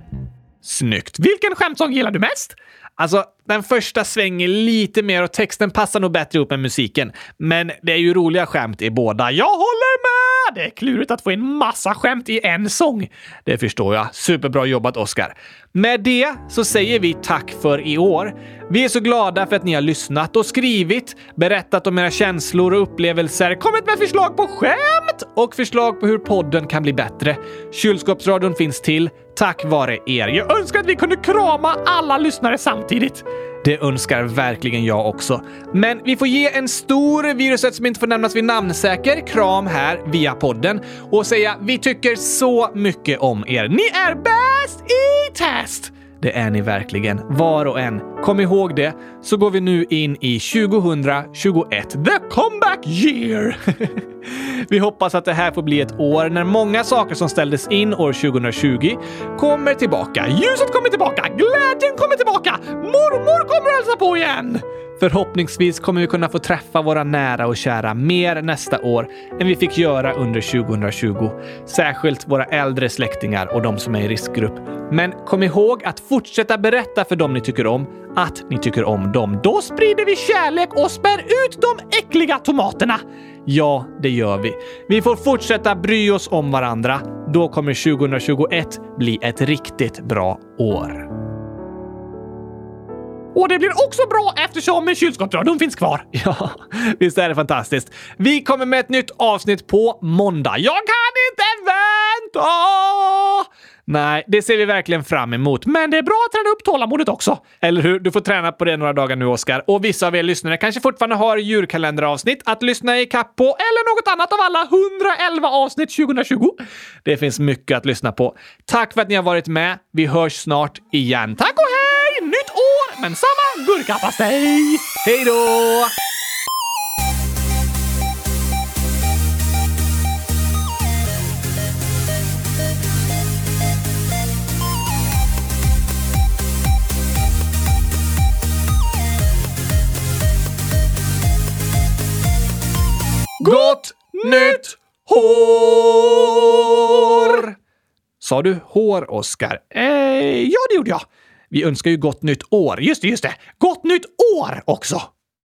Snyggt. Vilken skämtsång gillar du mest? Alltså, den första svänger lite mer och texten passar nog bättre ihop med musiken. Men det är ju roliga skämt i båda. Jag håller med! Det är klurigt att få in massa skämt i en sång. Det förstår jag. Superbra jobbat, Oscar. Med det så säger vi tack för i år. Vi är så glada för att ni har lyssnat och skrivit, berättat om era känslor och upplevelser, kommit med förslag på skämt och förslag på hur podden kan bli bättre. Kylskåpsradion finns till tack vare er. Jag önskar att vi kunde krama alla lyssnare samtidigt. Det önskar verkligen jag också. Men vi får ge en stor viruset som inte får nämnas vid namnsäker kram här via podden och säga vi tycker så mycket om er. Ni är bäst i test! Det är ni verkligen, var och en. Kom ihåg det, så går vi nu in i 2021, the comeback year! vi hoppas att det här får bli ett år när många saker som ställdes in år 2020 kommer tillbaka. Ljuset kommer tillbaka, glädjen kommer tillbaka, mormor kommer hälsa på igen! Förhoppningsvis kommer vi kunna få träffa våra nära och kära mer nästa år än vi fick göra under 2020. Särskilt våra äldre släktingar och de som är i riskgrupp. Men kom ihåg att fortsätta berätta för dem ni tycker om att ni tycker om dem. Då sprider vi kärlek och spär ut de äckliga tomaterna. Ja, det gör vi. Vi får fortsätta bry oss om varandra. Då kommer 2021 bli ett riktigt bra år. Och det blir också bra eftersom kylskåpsradion finns kvar. Ja, visst är det fantastiskt. Vi kommer med ett nytt avsnitt på måndag. Jag kan inte vänta! Nej, det ser vi verkligen fram emot. Men det är bra att träna upp tålamodet också. Eller hur? Du får träna på det några dagar nu, Oskar. Och vissa av er lyssnare kanske fortfarande har julkalenderavsnitt att lyssna i kapp på, eller något annat av alla 111 avsnitt 2020. Det finns mycket att lyssna på. Tack för att ni har varit med. Vi hörs snart igen. Tack och hej! Men samma gurkapastej! Hej då! Gott nytt hår! Sa du hår, Oskar? Eh, ja, det gjorde jag. Vi önskar ju gott nytt år. Just det, just det. Gott nytt år också!